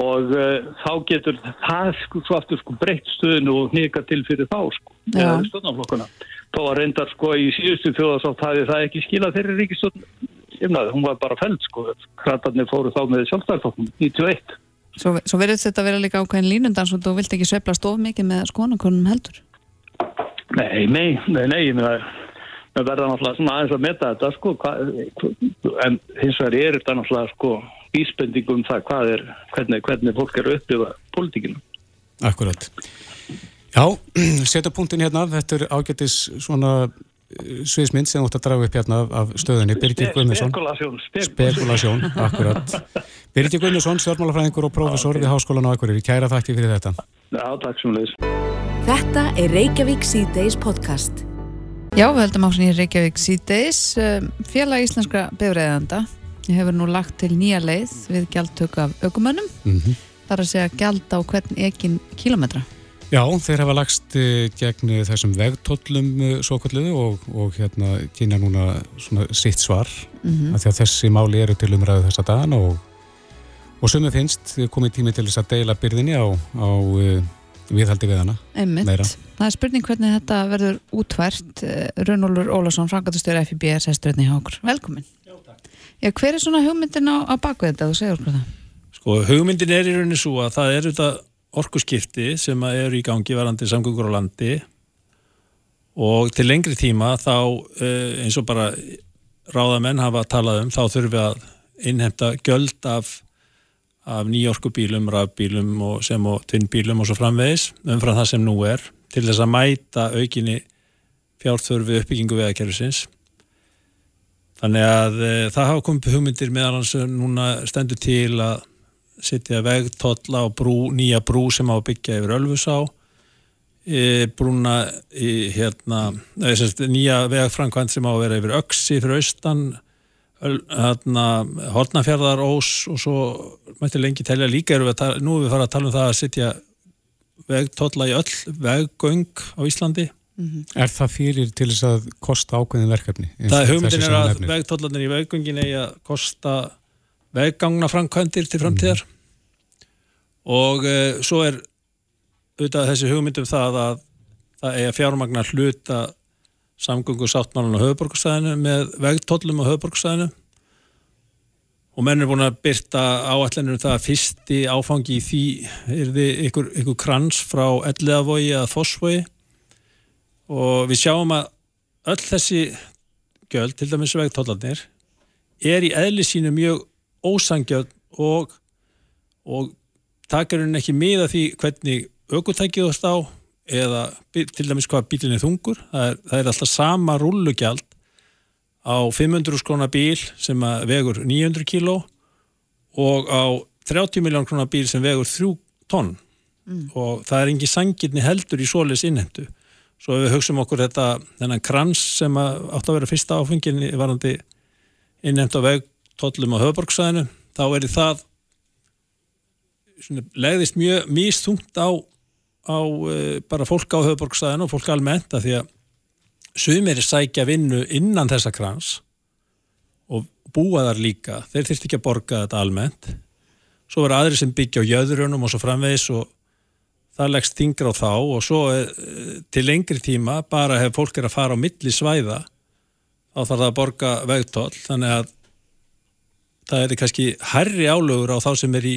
Speaker 5: og uh, þá getur það sko aftur sko breytt stöðinu og nýka til fyrir þá sko eða stöðnaflokkuna þá var reyndar sko í síðustu þjóðasátt hafi það ekki skilað þeirri ríkistöðn hún var bara feld sko kratarnir fóru þá með sjálfstæðarflokknum 91
Speaker 3: Svo, svo verður þetta að vera líka ákveðin línundans og þú vilt ekki svepla stof mikið með skonakonum heldur
Speaker 5: Nei, nei, nei, nei við verðum alltaf svona aðeins að meta þetta sko hvað, en hins vegar er þetta náttúrulega sko vísbendingum það hvað er, hvernig, hvernig fólk eru uppið politíkinu.
Speaker 2: Akkurat. Já, setja punktin hérna, þetta er ágættis svona eh, sviðsmynd sem þú ætti að draga upp hérna af stöðunni, Birgir Guðmundsson.
Speaker 5: Spekulasjón.
Speaker 2: Spekulasjón, akkurat. Birgir Guðmundsson, stjórnmálafræðingur og professor við Háskólan á Akureyri. Kæra þakki fyrir þetta.
Speaker 5: Já, takk sem leys.
Speaker 1: Þetta er Reykjavík C-Days podcast.
Speaker 3: Já, við heldum á svona í Reykjavík C-Days. Um, félag íslenskra befriðanda hefur nú lagt til nýja leið við gjaldtök af aukumönnum mm -hmm. þar að segja gjald á hvern ekin kílometra.
Speaker 2: Já, þeir hafa lagst eh, gegn þessum vegtóllum eh, svo kalluðu og, og hérna kynja núna svona sitt svar mm -hmm. að því að þessi máli eru til umræðu þessa dagan og, og við finnst komið tími til þess að deila byrðinni á, á eh, viðhaldi við hana.
Speaker 3: Einmitt. Meira. Það er spurning hvernig þetta verður útvært. Rönnólur Ólásson, frangatustur FIB, sesturinn í Hákur. Velkomin. Já, hver er svona hugmyndin á, á bakvið þetta, þú segur okkur það?
Speaker 6: Sko, hugmyndin er í rauninni svo að það er þetta orkuskipti sem eru í gangi varandi samgöngur á landi og til lengri tíma þá eh, eins og bara ráðamenn hafa talað um þá þurfum við að innhemta göld af, af nýjorkubílum, rafbílum og sem og tvinnbílum og svo framvegis umfram það sem nú er til þess að mæta aukinni fjárþörfi uppbyggingu veðakerfisins Þannig að e, það hafa komið hugmyndir meðal hans núna stendur til að setja vegtotla og brú, nýja brú sem á að byggja yfir Ölfusá e, brúna í hérna e, semst, nýja vegfrankvæmt sem á að vera yfir Öksi fyrir austan hérna Hortnafjörðarós og svo mætti lengi telja líka erum við að tala, nú erum við farað að tala um það að setja vegtotla í öll veggöng á Íslandi
Speaker 2: Mm -hmm. Er það fyrir til þess að kosta ákveðin verkefni?
Speaker 6: Það hugmyndin er að vegtóllanir í veggungin eigi að kosta veggangna framkvæmdir til framtíðar. Mm og e, svo er auðvitað þessi hugmyndum það að það eigi að fjármagna hluta samgöngu sáttmálan á höfuborgstæðinu með vegtóllum á höfuborgstæðinu og menn er búin að byrta áallinur um það að fyrsti áfangi í því er þið ykkur, ykkur krans frá elliðavogi að fosvogi og við sjáum að öll þessi göld, til dæmis vegtóllarnir er í eðli sínu mjög ósangjöld og, og takar henni ekki miða því hvernig aukutækið þú stá eða til dæmis hvað bílinni þungur. Það er, það er alltaf sama rullugjald á 500 skrona bíl sem vegur 900 kíló og á 30 miljón krona bíl sem vegur 3 tonn. Mm. og það er engi sangirni heldur í solis innhendu Svo ef við hugsaum okkur þetta, þennan krans sem átt að vera fyrsta áfengin varandi innnemt á vegtóllum á höfborgsæðinu, þá er það svona, legðist mjög místungt á, á e, bara fólk á höfborgsæðinu og fólk almennt að því að sumir sækja vinnu innan þessa krans og búa þar líka, þeir þurft ekki að borga þetta almennt. Svo verður aðri sem byggja á jöðurunum og svo framvegis og það leggst þingra á þá og svo eh, til lengri tíma bara hefur fólk er að fara á milli svæða þá þarf það að borga vegtóll þannig að það er kannski herri álögur á þá sem er í,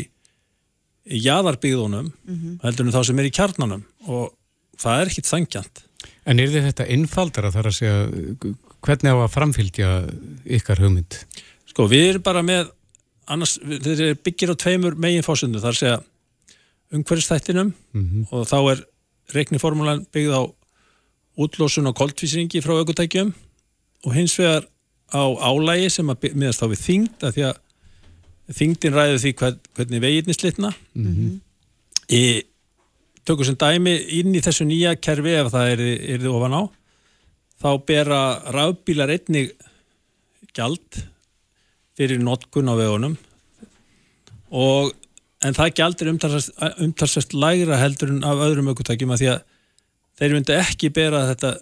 Speaker 6: í jæðarbygðunum mm -hmm. heldur en þá sem er í kjarnanum og það er ekkit þangjant
Speaker 2: En er þetta innfaldara þar að segja hvernig á að framfylgja ykkar hugmynd?
Speaker 6: Sko við erum bara með annars, þetta byggir á tveimur megin fósundu þar að segja umhverfstættinum mm -hmm. og þá er reikniformulan byggð á útlósun og koltvísringi frá aukutækjum og hins vegar á álægi sem að miðast þá við þyngd að því að þyngdin ræði því hvern, hvernig veginni slitna mm -hmm. í tökur sem dæmi inn í þessu nýja kerfi ef það er, er þið ofan á þá bera rafbílar einnig gjald fyrir notkun á vegunum og en það gældir umtalsast lægra heldur en af öðrum aukutækjum að því að þeir myndi ekki bera þetta,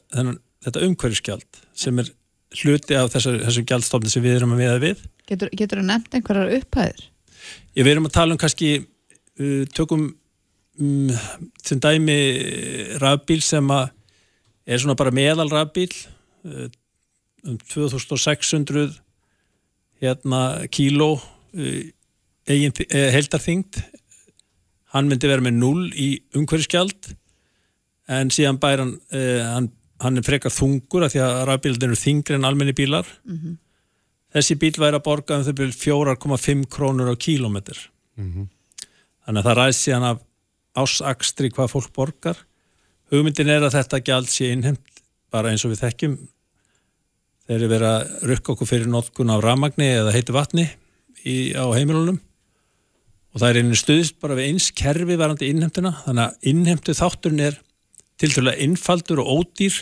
Speaker 6: þetta umhverfisgjald sem er hluti af þessar, þessum gjaldstofni sem við erum að viða við.
Speaker 3: Getur þú nefnt einhverjar upphæðir?
Speaker 6: Ég við erum að tala um kannski uh, tökum um, sem dæmi rafbíl sem að er svona bara meðal rafbíl uh, um 2600 hérna kíló uh, heldarþyngd hann myndi vera með 0 í umhverfiskjald en síðan bæra hann, hann, hann er frekar þungur af því að rafbílinn eru þingri en almenni bílar. Mm -hmm. þessi bíl væri að borga um þau byrjum 4,5 krónur á kílómetr mm -hmm. þannig að það ræðs síðan af ásakstri hvað fólk borgar. Hugmyndin er að þetta gjald sé innhemmt bara eins og við þekkjum. Þeir eru verið að rukka okkur fyrir notkun á ramagni eða heitu vatni í, á heimilunum. Og það er einu stuðist bara við eins kerfi varandi innhemtuna þannig að innhemtu þátturinn er til dæla innfaldur og ódýr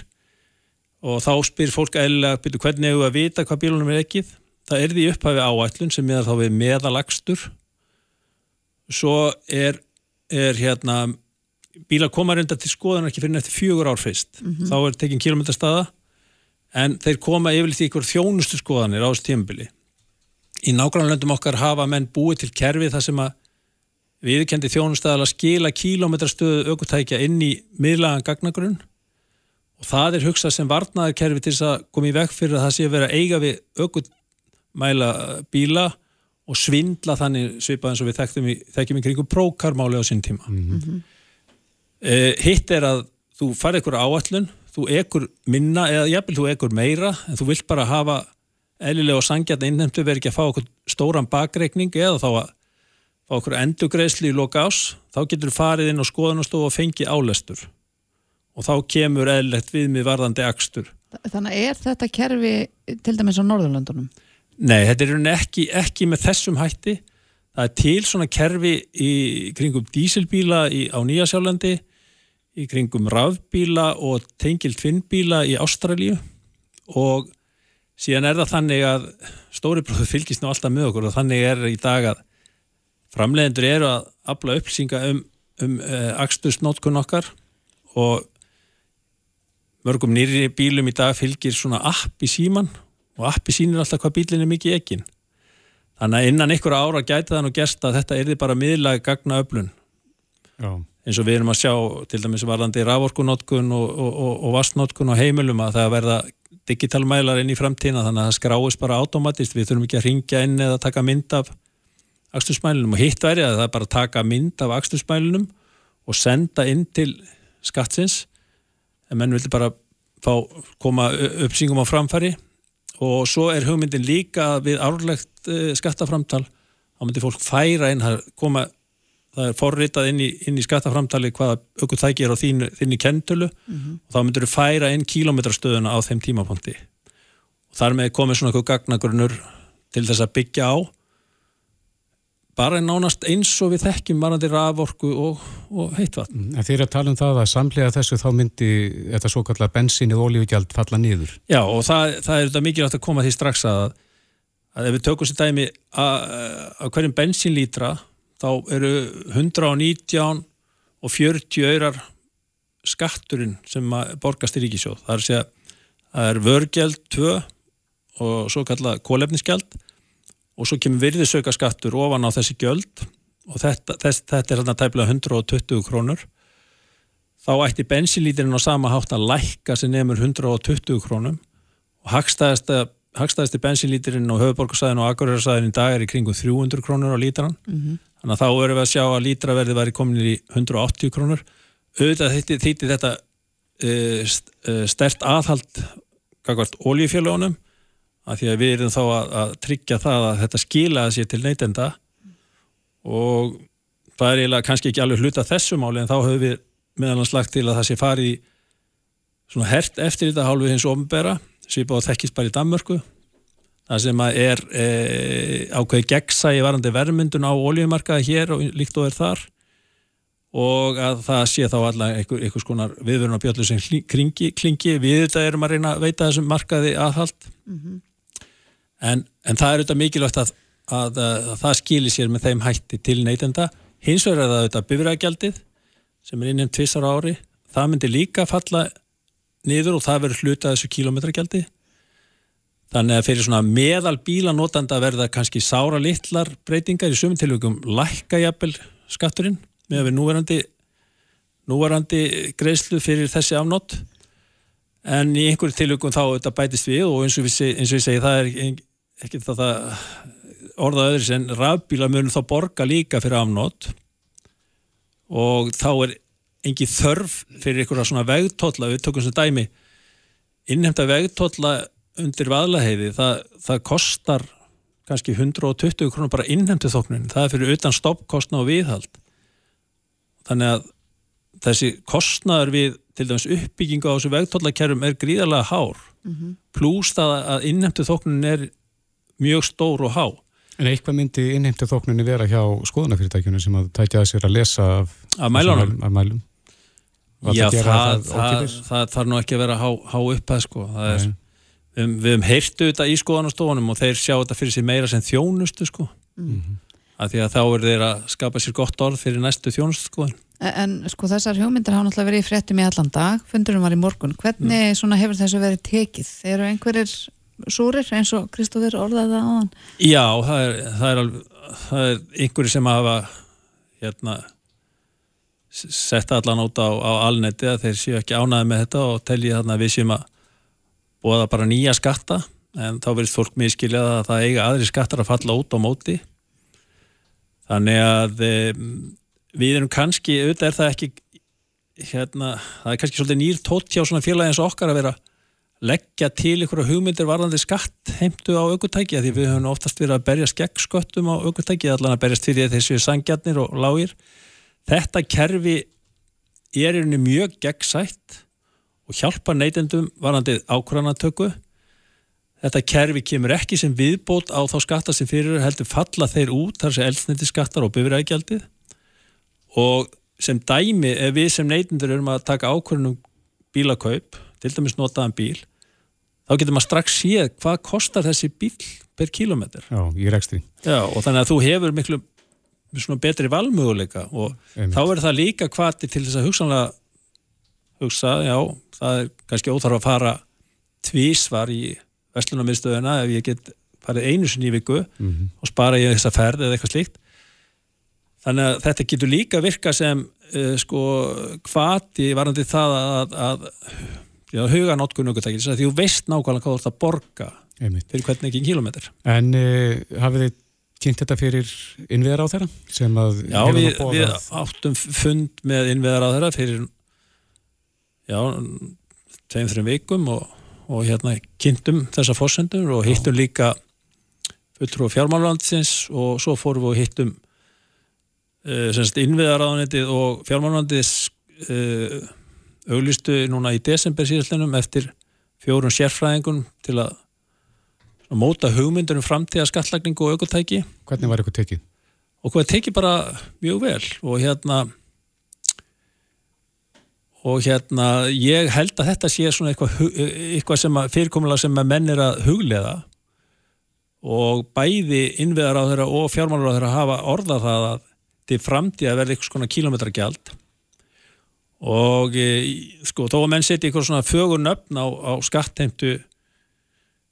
Speaker 6: og þá spyr fólk eðlilega byrju hvernig hefur að vita hvað bílunum er ekkið það er því upphafi áætlun sem er þá við meðalagstur svo er, er hérna bíla koma reynda til skoðan ekki fyrir nætti fjögur ár fyrst. Mm -hmm. þá er tekinn kilómetrstaða en þeir koma yfirleitt í ykkur þjónustu skoðanir á þessu tímabili. Í nágrannlöndum okkar hafa menn búið til kerfi þar sem að viðkendi þjónustæðal að skila kílometrastöðu aukutækja inn í miðlagan gagnagrunn og það er hugsað sem varnaðarkerfi til þess að koma í vekk fyrir að það sé að vera eiga við aukutmæla bíla og svindla þannig svipað eins og við þekkjum í, þekkjum í kringum prókarmáli á sín tíma. Mm -hmm. e, hitt er að þú farið ykkur áallun, þú ekur minna eða jafnvel þú ekur meira en þú vilt bara hafa eðlilega og sangjart innhemtu verið ekki að fá okkur stóran bakreikning eða þá að fá okkur endugreisli í loka ás, þá getur farið inn á skoðanastofu og fengi álestur og þá kemur eðlilegt við með varðandi axtur.
Speaker 3: Þannig er þetta kerfi til dæmis á Norðurlandunum?
Speaker 6: Nei, þetta er ekki, ekki með þessum hætti. Það er til svona kerfi í kringum dísilbíla í, á Nýjasjálandi, í kringum rafbíla og tengilt finnbíla í Ástralíu og síðan er það þannig að stóri bróður fylgist nú alltaf með okkur og þannig er í dag að Framlegendur eru að afla upplýsinga um, um eh, axtursnótkun okkar og mörgum nýri bílum í dag fylgir svona app í síman og appi sínir alltaf hvað bílinn er mikið ekkin. Þannig að innan ykkur ára gæti það nú gerst að þetta er bara miðlag gagna öflun. Já. eins og við erum að sjá til dæmis varðandi raforkunótkun og, og, og, og vastnótkun og heimilum að það verða digitalmælar inn í framtína þannig að það skráist bara automatist, við þurfum ekki að ringja inn eða taka mynd af axtursmælunum og hitt væri að það er bara að taka mynd af axtursmælunum og senda inn til skattsins en menn vildi bara fá, koma uppsýngum á framfæri. Og svo er hugmyndin líka við árlegt uh, skattaframtal þá myndir fólk færa inn koma, það er forritað inn í, inn í skattaframtali hvaða aukur þæki er á þínu, þínu kentölu. Mm -hmm. og þá myndir þú færa inn kílometrastöðuna á þeim tímapunkti. Og þar með komið svona eitthvað gagnagrunnur til þess að byggja á bara nánast eins og við þekkjum varandi raforku og, og heitvatn.
Speaker 2: Mm, en þeir að tala um það að samlega þessu þá myndi þetta svo kallar bensínu og olíugjald falla nýður.
Speaker 6: Já og það, það er þetta mikilvægt að koma því strax að, að ef við tökum sér dæmi að, hverjum bensínlítra þá eru 119 og 40 öyrar skatturinn sem borgast í ríkisjóð. Það er að segja það er vörgjald 2 og svo kallað kólefnisgjald og svo kemur virðisauka skattur ofan á þessi gjöld. Og þetta, þess, þetta er hérna tæmlega 120 krónur. Þá ætti bensinlítirinn á sama hátt að lækka sem nefnur 120 krónum. Og hagstæðasti bensinlítirinn á höfuborgarsæðin og aðgörðarsæðin í dag er í kringum 300 krónur á lítran mm -hmm. þannig að þá erum við að sjá að lítraverði væri komin í 180 krónur. Auðvitað þýtti þetta uh, stert aðhald oljufélagunum að því að við erum þá að, að tryggja það að þetta skilaði sér til neytenda. Og það er eiginlega kannski ekki alveg hluta þessu máli en þá höfum við meðalans lagt til að það sé farið svona hert eftir þetta hálfu hins ofnbæra svipað og þekkist bara í Danmörku það sem að er e, ákveði gegnsægi varandi vermyndun á oljumarkaði hér og líkt og er þar. Og að það sé þá alla einhver, einhvers konar viðvörunarbjöldu sem klingi, klingi. Við þetta erum að reyna að veita þessum markaði aðhald. Mm -hmm en, en það er auðvitað mikilvægt að, að, að, að það skilir sér með þeim hætti til neytenda. Hins vegar er það auðvitað bifræðgjaldið sem er innum tvissar ári. Það myndir líka falla niður og það verður hluta þessu kílometragjaldi þannig að fyrir svona meðal bílanótanda verða kannski sára litlar breytingar í sumum tilvægum lækkajabel skatturinn með að við núverandi núverandi greiðslu fyrir þessi afnótt en í einhverju tilökum þá þetta bætist við og eins og við segi það er ekki það orðað öðru sem rafbíla munum þá borga líka fyrir afnótt og þá er engi þörf fyrir einhverja svona vegtólla, við tökum sem dæmi innhemta vegtólla undir vaðlaheiði, það, það kostar kannski 120 krónur bara innhemtu þóknun, það er fyrir utan stoppkostna og viðhald. Þannig að þessi kostnaður við til dæmis uppbyggingu á þessu vegtóllakerfum er gríðarlega hár. Mm -hmm. pluss það að innhemtu þóknun er mjög stór og há
Speaker 2: En eitthvað myndi innheimtu þóknunni vera hjá skoðanafyrirtækjunum sem að tækja að sér að lesa af,
Speaker 6: af mælunum?
Speaker 2: Af mælum.
Speaker 6: Já, það, það, það þarf nú ekki að vera há, há upphæð sko. Er, við, við hefum heyrtu þetta í skoðanastofunum og þeir sjá þetta fyrir sér meira sem þjónustu sko. Mm -hmm. að því að þá er þeir að skapa sér gott orð fyrir næstu þjónustu sko.
Speaker 3: En, en sko þessar hugmyndir hafa náttúrulega verið í fréttum í allan dag, fundurum var í morgun. Hvernig mm. hefur þessu verið tekið? Eru einhverjir súrir eins og Kristófur orðaði það á hann
Speaker 6: Já, það er, það er, alveg, það er einhverju sem hafa hérna setta allan út á, á alnetti að þeir séu ekki ánaði með þetta og telji þarna við séum að það bara nýja skatta en þá verður fólk miskiljað að það eiga aðri skattar að falla út á móti. Þannig að við erum kannski, auðvitað er það ekki hérna, það er kannski svolítið nýr tótt hjá svona félagi eins og okkar að vera leggja til ykkur hugmyndir varðandi skatt heimtu á aukutæki því við höfum oftast verið að berja skeggsköttum á aukutæki allan að berjast fyrir þessu sangjarnir og lágir. Þetta kerfi er einnig mjög gegnsætt og hjálpa neytendum varðandi ákvörðanatöku þetta kerfi kemur ekki sem viðbót á þá skatta sem fyrir heldur falla þeir út þar sem eldsniti skattar og bifrækjaldið og sem dæmi ef við sem neytendur erum að taka ákvörðunum bílakaup til dæmis notaðan bíl þá getur maður strax séð hvað kostar þessi bíl per kilómetr
Speaker 2: Já, í rekstri
Speaker 6: Já, og þannig að þú hefur miklu betri valmöguleika og Einmitt. þá er það líka hvati til þess að hugsanlega hugsa, já, það er kannski óþarf að fara tvísvar í vestlunarmiðstöðuna ef ég get farið einu sinni í viku mm -hmm. og spara ég þessa ferð eða eitthvað slíkt þannig að þetta getur líka virka sem uh, sko hvati varandi það að, að huga notkun aukvöldtækis því þú veist nákvæmlega hvað þú ert að borga Einmitt. fyrir hvernig ekki kílometr
Speaker 2: En uh, hafið þið kynnt þetta fyrir innviðar á þeirra?
Speaker 6: Já, við, við áttum fund með innviðar á þeirra fyrir já, tveim, þreim vikum og, og hérna kynntum þessa fórsendur og hittum já. líka fulltrú fjármálvandsins og svo fórum við og hittum uh, innviðar á þeirra og fjármálvandis uh, auglistu núna í desember síðastlennum eftir fjórun sérfræðingun til að móta hugmyndur um framtíða skattlagningu og aukotæki.
Speaker 2: Hvernig var ykkur tekið?
Speaker 6: Og hvað tekið bara mjög vel og hérna og hérna ég held að þetta sé svona eitthvað, eitthvað sem að fyrirkomulega sem að menn er að huglega og bæði innviðar á þeirra og fjármálur á þeirra hafa orðað það að til framtíða verði eitthvað svona kílometragjald og e, sko þó að menn setja eitthvað svona fögur nöfn á, á skattheimtu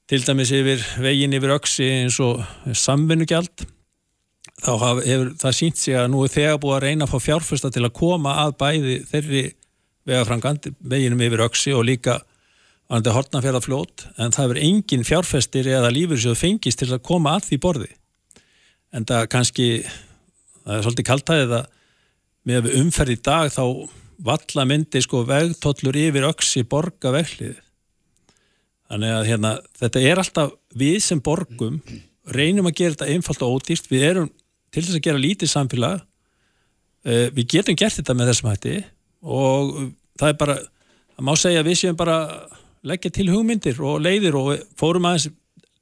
Speaker 6: til dæmis yfir veginn yfir öksi eins og samvinnugjald þá haf, hefur það sínt sig að nú er þegar búið að reyna að fá fjárfesta til að koma að bæði þeirri vegafrangand veginnum yfir öksi og líka að hortnafjörða fljót en það hefur engin fjárfestir eða lífur fengist til að koma að því borði. En það kannski það er svolítið kaltæðið að með umferð í dag þá valla myndi sko vegtollur yfir öksi borga veglið. Þannig að hérna, þetta er alltaf við sem borgum reynum að gera þetta einfalt og ódýrt. Við erum til þess að gera lítið samfélag. Uh, við getum gert þetta með þessum hætti og það er bara það má segja að við séum bara leggja til hugmyndir og leiðir og fórum aðeins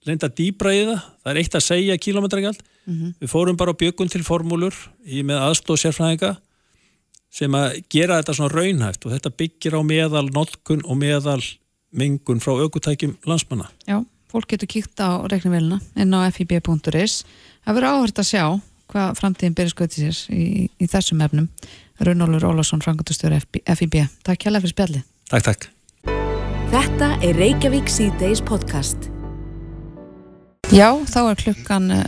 Speaker 6: reynda dýbra í það. Það er eitt að segja kílometragjald mm -hmm. við fórum bara bjökun til formúlur í með aðstóð sérfræðinga sem að gera þetta svona raunhæft og þetta byggir á meðal notkun og meðal mengun frá aukutækjum landsmanna.
Speaker 3: Já, fólk getur kíkt á reiknumvelina inn á fib.is Það verður áhört að sjá hvað framtíðin byrja skoðið sér í, í þessum efnum. Rúnólur Ólásson, Frankundustjóri FIB. Takk hjálpa fyrir spjalli.
Speaker 6: Takk, takk.
Speaker 1: Þetta er Reykjavík C-Days podcast.
Speaker 3: Já, þá er klukkan uh,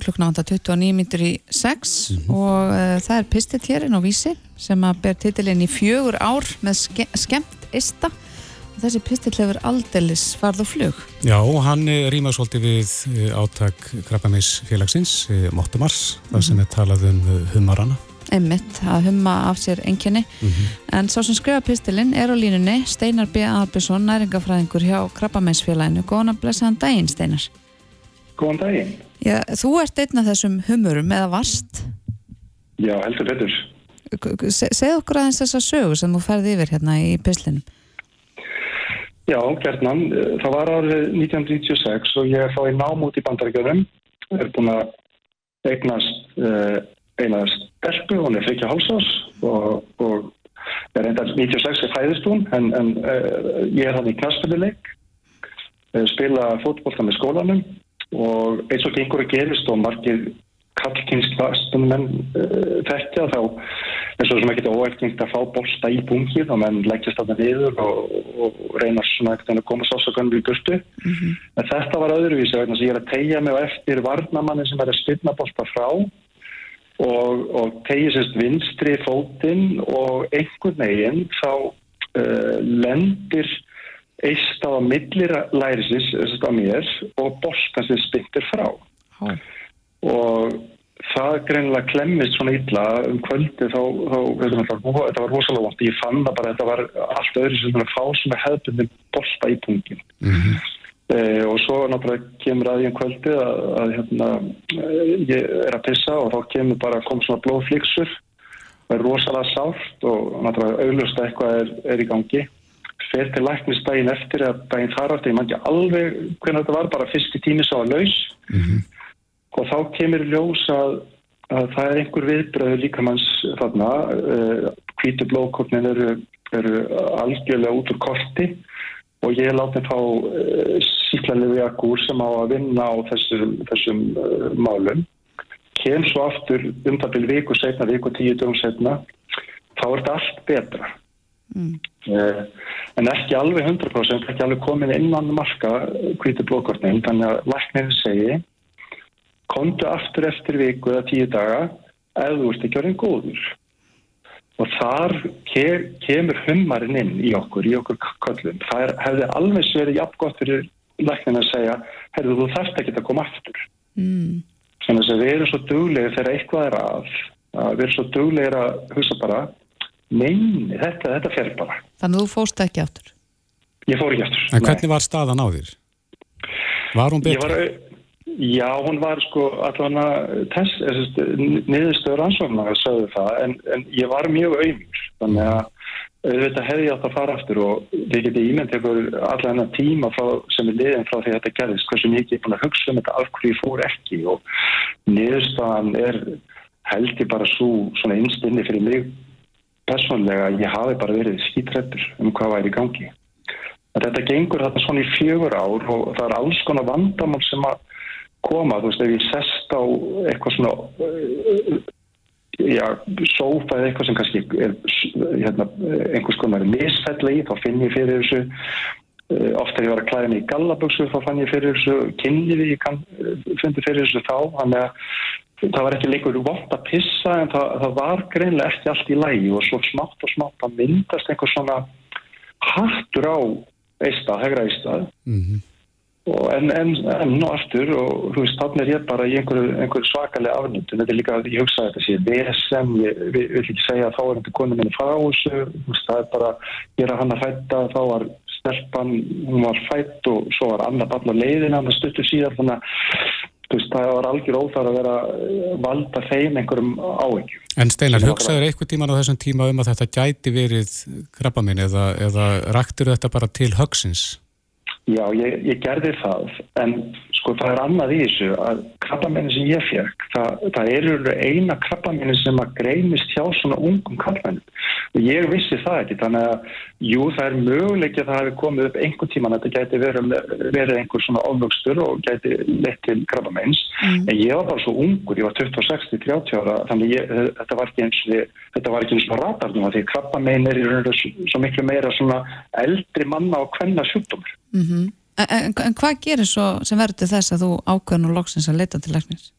Speaker 3: klukkna vanda 29 mítur í 6 mm -hmm. og uh, það er Pistit hérinn á vísi sem að ber titilinn í fjögur ár með ske skemmt eista og þessi Pistit hefur aldeilis farð og flug.
Speaker 2: Já, hann eh, rýmar svolítið við eh, átak Krabbameis félagsins, Mottumars, mm -hmm. þar sem er talað um humarana.
Speaker 3: Einmitt, að humma af sér enginni. Mm -hmm. En svo sem skrifa Pistilinn er á línunni Steinar B. Albjörnsson, næringafræðingur hjá Krabbameis félaginu. Góðan að blessa hann daginn, Steinar.
Speaker 7: Góðan daginn.
Speaker 3: Já, þú ert einn af þessum humurum eða varst?
Speaker 7: Já, heldur betur.
Speaker 3: Se, segð okkur aðeins þessa sögu sem þú ferði yfir hérna í pislinum.
Speaker 7: Já, gerðnan. Það var árið 1996 og ég er þá í nám út í bandaríkjörnum. Ég er búin að eignast uh, eina stelpu, hún er fyrkja hálsás og, og er enda 96 er fæðist hún en, en uh, ég er hann í knastfjöluleik, uh, spila fótbollta með skólanum og eins og gengur að gerist og margir kallkynnslastum menn uh, þekkja þá eins og sem ekki þetta óefningt að fá bólsta í bungið og menn leggjast að það niður og, og reynar svona ekkert að koma sásakannu í burtu mm -hmm. en þetta var öðruvísi vegna sem ég er að tegja mig eftir varnamanni sem er að spilna bólsta frá og, og tegja sérst vinstri fótinn og einhvern veginn þá uh, lendir eist á millir lærisins á mér og boltan sem spintir frá. Há. og það greinlega klemmist svona illa um kvöldi þá, þá þetta var rosalega vant ég fann það bara þetta var allt öðru sem fá sem er hefðbundin bolta í pungin. Mm -hmm. e, og svo náttúrulega kemur að ég um kvöldi að, að hérna, ég er að pissa og þá kemur bara kom svona blóðflíksur það er rosalega sált og náttúrulega auðlust að eitthvað er, er í gangi fer til læknistægin eftir að daginn þar átti, ég man ekki alveg hvernig þetta var, bara fyrst í tími sá að laus. Mm -hmm. og þá kemur ljós að, að það er einhver viðbröðu líkamanns þarna hvítu uh, blóðkornin eru, eru algjörlega út úr korti og ég láti fá uh, síklanlegu jakkur sem á að vinna á þessum, þessum uh, málum. Kem svo aftur um það byrju viku setna, viku tíu dögum setna þá er þetta allt betra Mm. Uh, en ekki alveg 100% ekki alveg komin innan marka hvítu blókortnin þannig að læknir segi kontu aftur eftir viku eða tíu daga ef þú ert ekki orðin góður og þar ke kemur hummarinn inn í okkur, í okkur kollum það er, hefði alveg verið jafn gott fyrir læknin að segja herðu þú þarft ekki að koma aftur mm. þannig að við erum svo duglegir þegar eitthvað er að, að við erum svo duglegir að hugsa bara Nei, þetta, þetta fer bara.
Speaker 3: Þannig að þú fórst ekki áttur?
Speaker 7: Ég fór ekki áttur.
Speaker 2: En hvernig Nei. var staðan á þér? Var hún betur?
Speaker 7: Var, já, hún var sko allavega niðurstöður ansvöfna að sögðu það, en, en ég var mjög auðvitað, þannig að auðvitað hefði ég átt að fara aftur og við getum ímyndið ykkur allavega hennar tíma frá, sem er liðin frá því að þetta gerðist, hversu mikið ég er búin að hugsa um þetta af hverju ég fór ekki og niðurstöðan er held ég bara svo svona einstinni fyrir mig personlega ég hafi bara verið skítrættur um hvað væri í gangi. Þetta gengur þetta svona í fjögur ár og það er alls konar vandamál sem að koma, þú veist, ef ég sest á eitthvað svona já, sófa eða eitthvað sem kannski er hérna, einhvers konar misfælli í, þá finn ég fyrir þessu. Uh, ofta ég var að klæða mig í gallaböksu þá fann ég fyrir þessu, kynniði ég kann, fundi fyrir þessu þá, þannig að það var ekki leikur vond að pissa en það, það var greinlega ekki allt í lægi og svo smátt og smátt að myndast einhver svona hattur á eista, hegra eista. Mm -hmm. en, en enn og aftur og þú veist, þannig er ég bara í einhverju, einhverju svakalega afnöndun þetta er líka að ég hugsa að þetta sé VSM ég vil ekki segja að þá er þetta konum minni frá þessu, það er bara gera hann að hætta, þá var stelpan, hún var fætt og svo var annar barn á leiðina, hann stuttur síðan þannig að Veist, það var algjör óþar að vera eh, valda þeim einhverjum áhengjum.
Speaker 2: En Steinar, hugsaður eitthvað tíman á þessum tíma um að þetta gæti verið krabba minn eða, eða raktur þetta bara til högsins?
Speaker 7: Já, ég, ég gerði það, en sko það er annað í þessu að krabbamennin sem ég fekk, það, það eru eina krabbamennin sem að greinist hjá svona ungum krabbamennin og ég vissi það ekki, þannig að jú, það er möguleik að það hefði komið upp einhvern tíman að þetta gæti verið, verið einhver svona ofvöxtur og gæti lett til krabbamenns, mm. en ég var bara svo ungur, ég var 26-30 ára, þannig ég, þetta var ekki eins þetta var ekki eins og ratarnum að því krabbamenn er í raun og svo miklu meira svona eldri manna og hvenna sjúkdómur.
Speaker 3: Mm -hmm. En, en, hvað gerir svo sem verður þess að þú ákveðin og loksins að leita til læknis?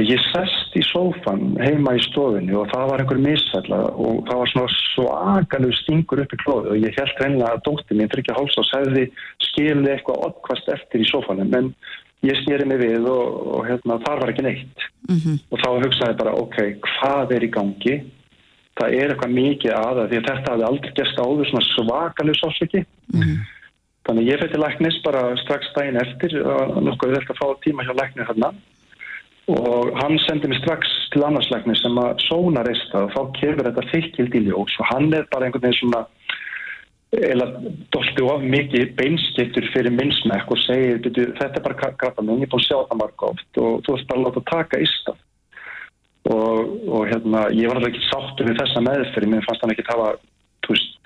Speaker 7: Ég sest í sófan heima í stofinu og það var einhver misfælla og það var svona svakalug stingur upp í klóðu og ég held reynilega að dótti mín tryggja háls og segði skilði eitthvað oddkvast eftir í sófanum en ég snýri mig við og, og hérna, þar var ekki neitt mm -hmm. og þá hugsaði bara ok, hvað er í gangi? Það er eitthvað mikið aða því að þetta hafði aldrei gæst áður svona svakalug sásviki mm -hmm. Þannig ég fyrir læknis bara strax daginn eftir og nokkuð ætlum að fá tíma hjá læknir hérna og hann sendi mig strax til annarsleikni sem að sóna reista og þá kemur þetta þykkild í ljós og hann er bara einhvern veginn svona eða dolti of mikið beinskiptur fyrir minnsmekk og segir þetta er bara krabba minn, ég er búin að sjá það marga oft og þú ætti bara að láta taka ístaf og, og hérna ég var alveg ekki sáttur við þessa meðferð mér fannst hann ekki að hafa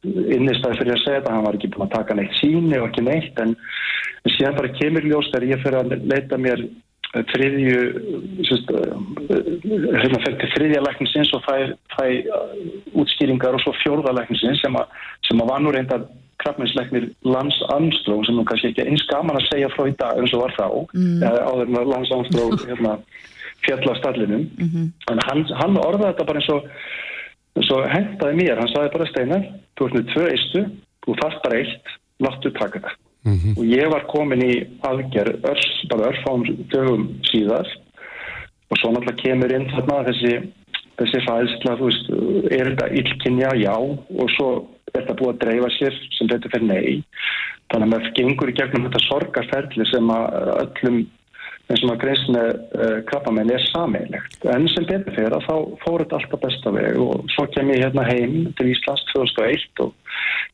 Speaker 7: innistæði fyrir að segja þetta, hann var ekki búin að taka neitt síni og ekki neitt en síðan bara kemur ljós þegar ég fyrir að leita mér þriðju hérna fyrir til þriðja lækningsins og það er útskýringar og svo fjórða lækningsins sem að, sem að var nú reynda krabbmeinsleiknir Lans Armstrong sem nú kannski ekki eins gaman að segja frá í dag eins og var þá mm. áður með Lans Armstrong hérna, fjallastallinum mm -hmm. en hann, hann orðaði þetta bara eins og, eins og hendaði mér, hann saði bara Steinar, þú ert með tvö eistu þú þarf bara eitt, láttu taka það Mm -hmm. og ég var komin í aðgerð örs, bara örfám dögum síðar og svo náttúrulega kemur inn þarna þessi, þessi fæðsla, þú veist, er þetta illkynja? Já, og svo er þetta búið að dreifa sér sem þetta fyrir nei þannig að maður gengur í gegnum þetta sorgarferðli sem að öllum eins og maður greist með uh, krabbamenn er sameilegt. En sem betur fyrir að þá fór þetta alltaf besta veg og svo kem ég hérna heim til Íslands 2001 og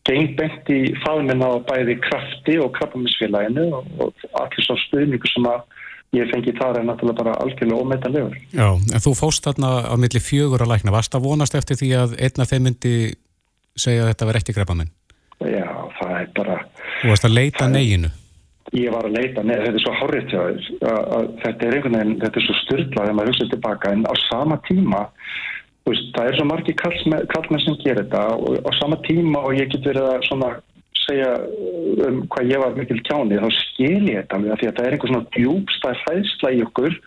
Speaker 7: geng bent í faðminn á bæði krafti og krabbamennsfélaginu og, og allir svo stuðningu sem að ég fengi þar er náttúrulega bara algjörlega ómetanlegur.
Speaker 2: Já, en þú fóst þarna á milli fjögur að lækna. Varst að vonast eftir því að einna þeim myndi segja að þetta var ekki krabbamenn?
Speaker 7: Já, það er bara...
Speaker 2: Þú varst að leita neginu?
Speaker 7: Ég var að leita með, þetta er svo hárið til að, að þetta er einhvern veginn, þetta er svo styrlað þegar maður hugsaður tilbaka en á sama tíma veist, það er svo margi kallmenn sem gerir þetta og á sama tíma og ég get verið að svona segja um hvað ég var mikil kjáni þá skil ég þetta með því að það er einhver svona djúbstæð hlæðsla í okkur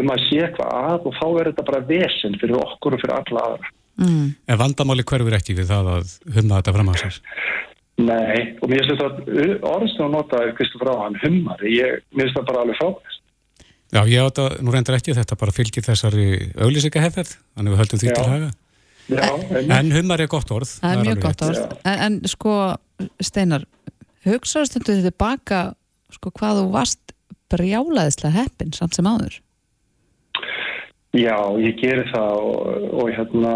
Speaker 7: um að sé eitthvað að og þá er þetta bara vesen fyrir okkur og fyrir alla aðra
Speaker 2: mm. En vandamáli hverfur ekki við það að humna þetta fram að sér?
Speaker 7: Nei, og mér finnst þetta orðstum að nota Kristoffer á hann hummari, mér finnst það bara alveg frábæst.
Speaker 2: Já, ég átta, nú reyndar ekki þetta bara fylgir þessari auglýsingahefðið, þannig við höldum því Já. til haga. Já, en, en hummari er gott orð.
Speaker 3: Það er mjög gott orð, en, en sko Steinar, hugsaðu stundu þið tilbaka sko hvað þú varst brjálaðislega heppin samt sem áður?
Speaker 7: Já, ég gerir það og, og hérna,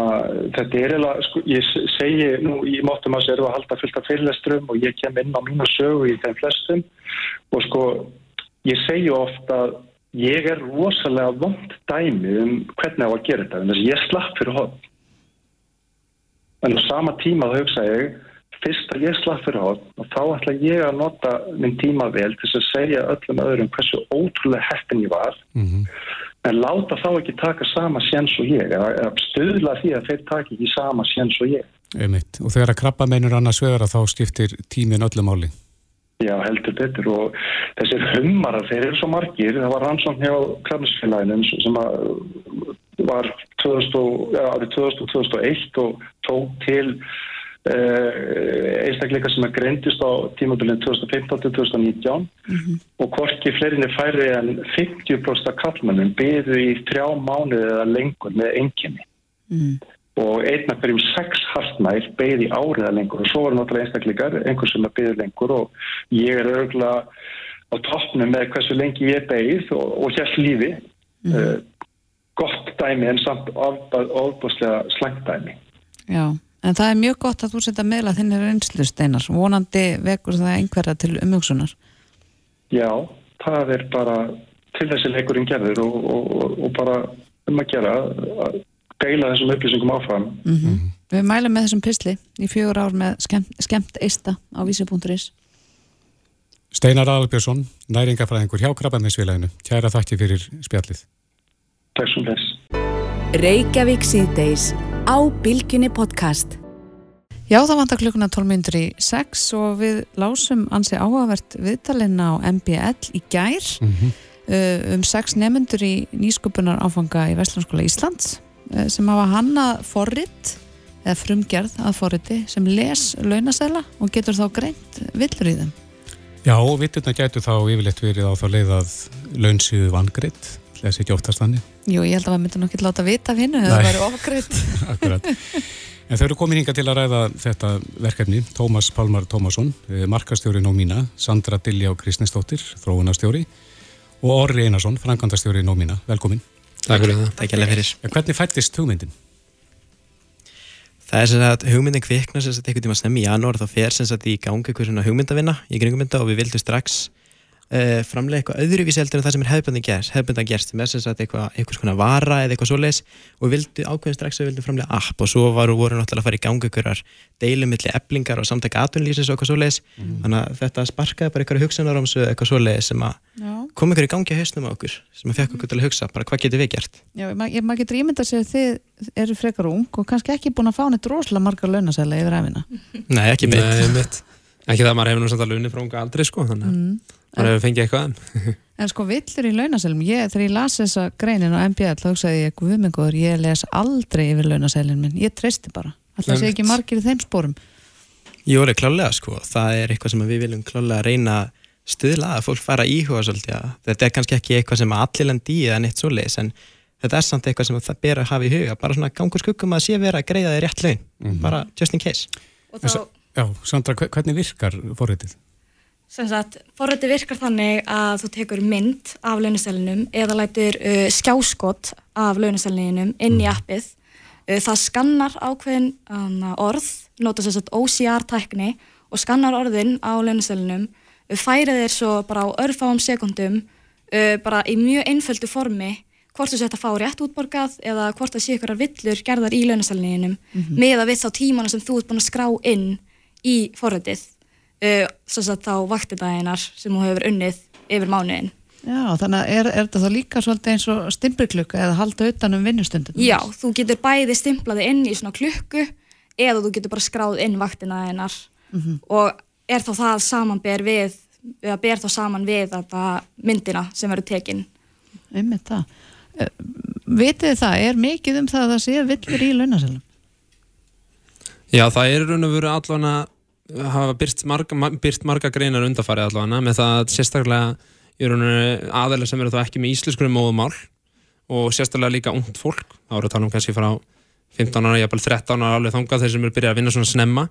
Speaker 7: þetta er eða, sko, ég segi, nú í móttum að sér að halda fullt af fyrirlestrum og ég kem inn á mínu sögu í þeim flestum. Og sko, ég segi ofta að ég er rosalega vond dæmi um hvernig á að gera þetta, en þess að ég slapp fyrir hótt. En á sama tíma þá hugsa ég, fyrst að ég slapp fyrir hótt og þá ætla ég að nota minn tíma vel til að segja öllum öðrum hversu ótrúlega heppin ég var. Mm -hmm en láta þá ekki taka sama séns og ég eða stöðla því að þeir taki ekki sama séns og ég.
Speaker 2: Einmitt. Og þegar að krabba meinur annars vegar þá skiptir tímin öllum áli
Speaker 7: Já, heldur betur. Og þessir hummarar, þeir eru svo margir. Það var rannsókn hjá krabbinsfélaginu sem var 2000, ja, 2001 og tók til einstakleika sem er greindist á tímabilið 2015-2019 mm -hmm. og hvorki fleirinni færi en 50% kallmennum byðu í þrjá mánuði eða lengur með enginni mm. og einna hverjum sex hartnær byði áriða lengur og svo var náttúrulega einstakleikar einhver sem er byðu lengur og ég er örgulega á toppnum með hversu lengi ég byð og, og hér lífi mm. uh, gott dæmi en samt ofbúslega slengt dæmi
Speaker 3: Já En það er mjög gott að þú setja meðla þinnir einslu steinar, vonandi vekur það einhverja til umhugsunar.
Speaker 7: Já, það er bara til þessi leikurinn gerður og, og, og bara um að gera að deila þessum upplýsingum áfram. Mm -hmm.
Speaker 3: Við mælum með þessum pysli í fjögur ár með skemmt, skemmt eista á vísi.is.
Speaker 2: Steinar Albjörnsson, næringafræðingur hjá Krabbameisvílæðinu. Kæra þakki fyrir spjallið.
Speaker 7: Takk svo þess.
Speaker 1: Á Bilginni podcast.
Speaker 3: Já, það vantar klukkuna 12 minnur í 6 og við lásum ansi áhugavert viðtalinn á MBL í gær. Mm -hmm. uh, um sex nefnendur í nýsköpunar áfanga í Vestlandskóla Íslands uh, sem hafa hannað forrit eða frumgerð að forriti sem les launasæla og getur þá greint villur í þeim.
Speaker 2: Já, vitturna getur þá yfirleitt verið á þá leið að launsíðu vangreitt, lesi ekki oftast þannig.
Speaker 3: Jú, ég held að við myndum nokkið láta vita af hinnu, það væri ofgreitt.
Speaker 2: Akkurat. En þau eru komin hinga til að ræða þetta verkefni, Tómas Pálmar Tómasson, eh, markastjóri Nómína, Sandra Dilljá Kristnesdóttir, þróunastjóri og Orri Einarsson, frangandastjóri Nómína. Velkomin.
Speaker 8: Takk fyrir það, takk ég fyrir.
Speaker 2: Hvernig fættist hugmyndin?
Speaker 8: Það er sem sagt hugmyndin kvikna sem sagt einhvern tíma snemmi í janúar þá fer sem sagt í gangi eitthvað svona hugmyndavinna í kringumynda og við vildum strax uh, framlega eitthvað öðruvísi heldur en það sem er hefðbundan gerst, hefðbundan gerst með sem sagt eitthvað, eitthvað svona vara eða eitthvað svoleiðis. Og við vildum ákveðin strax að við vildum framlega app og svo varu voru náttúrulega að fara í gangi einhverjar deilum millir eblingar og samtækja atvinnlýsins og eitthvað svoleiðis. Mm. þannig að þetta sparkaði bara einhverju hugsanáramsu eitthvað svoleiðis sem að kom einhverju í gangi að hausnum á okkur sem að fekk okkur til að hugsa bara hvað getur við gert?
Speaker 3: Já, maður ma getur ímynda sig að þið eru frekar ung og kannski ekki búin að fá neitt rosalega margar launasæla yfir æfina
Speaker 8: Nei, ekki mitt. Ekki það að maður hefur að launir frá unga aldrei sko, þannig að mm. maður hefur fengið eitthvað
Speaker 3: En sko villur í launasælum, ég, þegar ég las þessa greinin á MBL, þá hugsaði ég, guðmengur, ég les aldrei yfir launasælinn minn, ég treysti bara, alltaf sé ekki margir í þeim spórum.
Speaker 8: Jú, það er klálega sko, það er eitthvað sem við viljum klálega reyna stuðla að fólk fara íhuga svolítið, ja. þetta er kannski ekki eitthvað sem allir lendi í eða neitt svo leiðis, en þetta er samt eitthvað sem það ber að hafa í huga, bara svona gangur skuggum að sé vera að greiða þig rétt laun, mm -hmm. bara just in case.
Speaker 2: Þá... Já, Sandra, hvernig virkar forritið?
Speaker 9: Forrætti virkar þannig að þú tekur mynd af launastælinum eða lætur uh, skjáskott af launastælinum inn í mm. appið. Uh, það skannar ákveðin uh, orð, nota sér satt OCR-tækni og skannar orðin á launastælinum, uh, færið þeir svo bara á örfáum sekundum, uh, bara í mjög einföldu formi, hvort þú sett að fá rétt útborgað eða hvort það sé ykkur að villur gerðar í launastælinum mm -hmm. með að við þá tímana sem þú ert búin að skrá inn í forrættið uh, þá vaktidæginar sem hún hefur unnið yfir mánuðin.
Speaker 3: Já, þannig að er, er þetta þá líka svolítið eins og stimpilklukka eða halda utan um vinnustundin?
Speaker 9: Já, þú getur bæði stimplaði inn í svona klukku eða þú getur bara skráð inn vaktidæginar mm -hmm. og er þá það saman ber við, eða ber þá saman við þetta myndina sem verður tekinn.
Speaker 3: Einmitt það. Uh, vitið það, er mikið um það að það sé villur í launasælum?
Speaker 8: Já, það er raun og veru allavega hafa byrst marga, marga greinar undarfarið allavega með það að sérstaklega aðeins sem eru þá ekki með íslenskurum móðumál og sérstaklega líka ungt fólk, þá eru að tala um kannski frá 15 ára, jafnvel 13 ára alveg þangað þeir sem eru byrjað að vinna svona snemma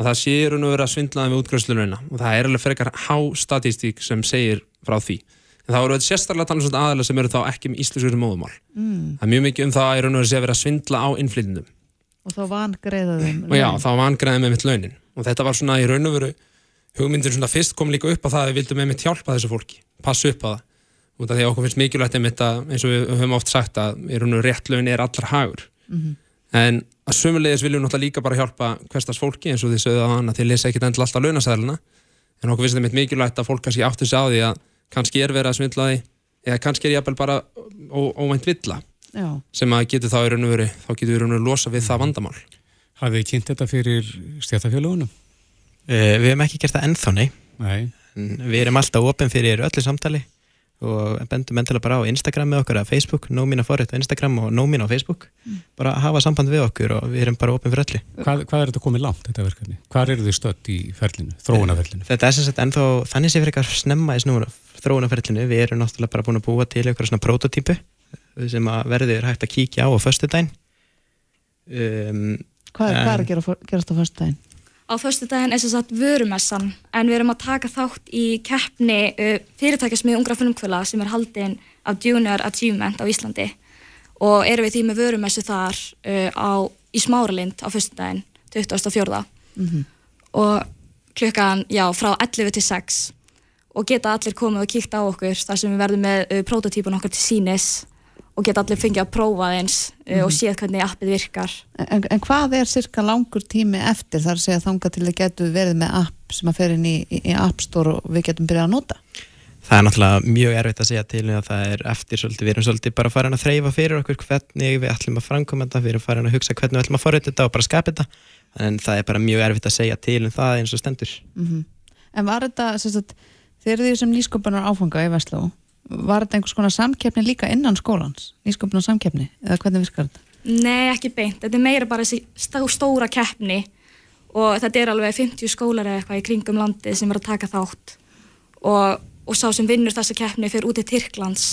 Speaker 8: að það séur nú verið að svindlaði með útgröðslununa og það er alveg frekar há statístík sem segir frá því. En þá eru við sérstaklega að tala um svona aðeins sem eru þá ekki með íslenskurum móðumál mm. það er mjög mikið um það að
Speaker 3: og þá vangreðaðum
Speaker 8: og já, þá vangreðaðum með mitt launin. Og þetta var svona í raun og veru hugmyndir svona fyrst kom líka upp að það að við vildum með mitt hjálpa þessu fólki, passa upp á það. Út af því að okkur finnst mikilvægt einmitt að eins og við höfum oft sagt að í raun og veru rétt laun er allar hagur. Mm -hmm. en að sömulegis viljum náttúrulega líka bara hjálpa hverstars fólki eins og því sögðu að hann að þið lesa ekkit endla alltaf launasæðluna en okkur finnst þetta mikilvægt að fólk kannski áttu sig á því að kannski er verið að svindla því eða kannski er ég bara óvænt villa Já. sem að getur þá í raun og veru þá getur við í raun og veru losa við það vandamál
Speaker 2: Hafið þið kynnt þetta fyrir stjætafélagunum?
Speaker 8: Uh, við hefum ekki gert það ennþá, nei.
Speaker 2: nei.
Speaker 8: Við erum alltaf ofin fyrir öllu samtali og bendum endilega bara á Instagram með okkur að Facebook, nómín á forrið á Instagram og nómín á Facebook. Mm. Bara hafa samband við okkur og við erum bara ofin fyrir öllu.
Speaker 2: Hvað, hvað er þetta komið langt, þetta verkefni? Hvað eru þið stött í ferlinu, þróunaferlinu?
Speaker 8: Þetta er sem sagt ennþá, þannig sé fyrir eitthvað snemma í snúna þróunaferlinu. Við erum náttúrulega bara búin að búa til eitthvað svona prototípu sem að verður hægt að kíkja á á förstu dæn. Um,
Speaker 3: Hvað, en, hvað er að gera, gerast á förstu daginn?
Speaker 9: Á förstu daginn er þess að vörumessan en við erum að taka þátt í keppni uh, fyrirtækjasmið ungra frumkvöla sem er haldinn af Junior Achievement á Íslandi og erum við því með vörumessu þar uh, á, í Smáralind á förstu daginn 2004 mm -hmm. og klukkan, já, frá 11 til 6 og geta allir komið og kíkt á okkur þar sem við verðum með uh, prototípun okkur til sínis og geta allir fengið að prófa eins mm -hmm. og mhm. séð hvernig appið virkar.
Speaker 3: En, en hvað er cirka langur tími eftir þar að segja þanga til að getu verið með app sem að fer inn í, í, í App Store og við getum byrjað að nota?
Speaker 8: Það er náttúrulega mjög erfitt að segja til að það er eftir svolítið, við erum svolítið bara farin að þreyfa fyrir okkur hvernig við ætlum að framkoma þetta, við erum farin að hugsa hvernig við ætlum að forrita þetta og bara skapa þetta, en það er bara mjög erfitt að segja til um það eins og stendur.
Speaker 3: Mm -hmm. En var þetta, sagt, þeir eru því sem nýskopanar áfanga í Vestló, var þetta einhvers konar samkeppni líka innan skólans, nýsköpuna samkeppni eða hvernig virkar þetta?
Speaker 9: Nei, ekki beint, þetta er meira bara þessi stóra keppni og þetta er alveg 50 skólar eða eitthvað í kringum landi sem er að taka þátt og, og sá sem vinnur þessa keppni fyrir út í Tyrklands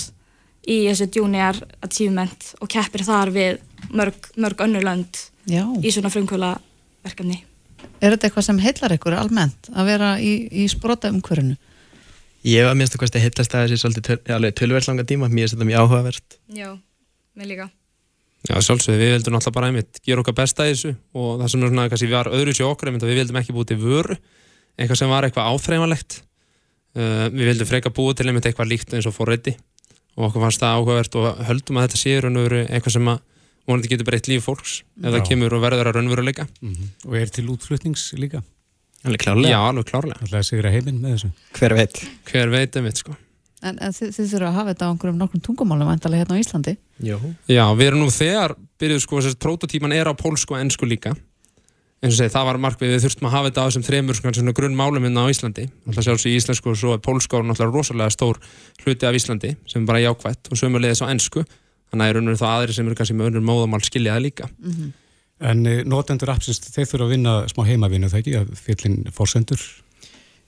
Speaker 9: í þessu junior achievement og keppir þar við mörg, mörg önnurlönd í svona frumkvöla verkefni
Speaker 3: Er þetta eitthvað sem heillar ykkur almennt að vera í, í sprota umhverfinu?
Speaker 10: Ég var minnst að hvað heillast að þessi svolítið tölverðslanga tíma, mér finnst þetta mjög áhugavert.
Speaker 9: Já, mig líka.
Speaker 8: Já, sjálfsögðu, við vildum alltaf bara einmitt gera okkar besta í þessu og það sem er svona, kannski við varum öðru sér okkur, einmitt að við vildum ekki búið til vöru eitthvað sem var eitthvað áþreifanlegt. Uh, við vildum freka búið til einmitt eitthvað líkt eins og forreiti og okkur fannst það áhugavert og höldum að þetta sé raunveru eitthvað sem að vonandi getur breytt líf fólks ef það kemur og verður að raunveruleika.
Speaker 2: Mm -hmm. Og er til útflutnings líka?
Speaker 10: Alveg klárlega.
Speaker 8: Já, alveg klárlega.
Speaker 2: Alltaf að sigra heiminn með þessu?
Speaker 10: Hver veit?
Speaker 8: Hver veit, einmitt sko.
Speaker 3: En, en þið, þið þurfa að hafa þetta á einhverjum nokkrum tungumálum vantarlega hérna á Íslandi.
Speaker 8: Jó. Já, við erum nú þegar byrjuð sko, þess að prototíman er á pólsku og ennsku líka. Eins og segi, það var markvið við þurftum að hafa þetta á þessum þremur svona grunnmálum hérna á Íslandi. Alltaf sjálfs í íslensku og svo er pólska og náttúrulega rosalega stór hluti af Íslandi sem er bara jákvætt og sömulegis á ennsku þannig að það eru það aðri sem eru kannski með önnur móðamál skiljaði líka.
Speaker 3: Mm -hmm.
Speaker 2: En eh, notendur appsins, þeir þurfa að vinna smá heimavinnu þegar ekki, að fyllin fórsendur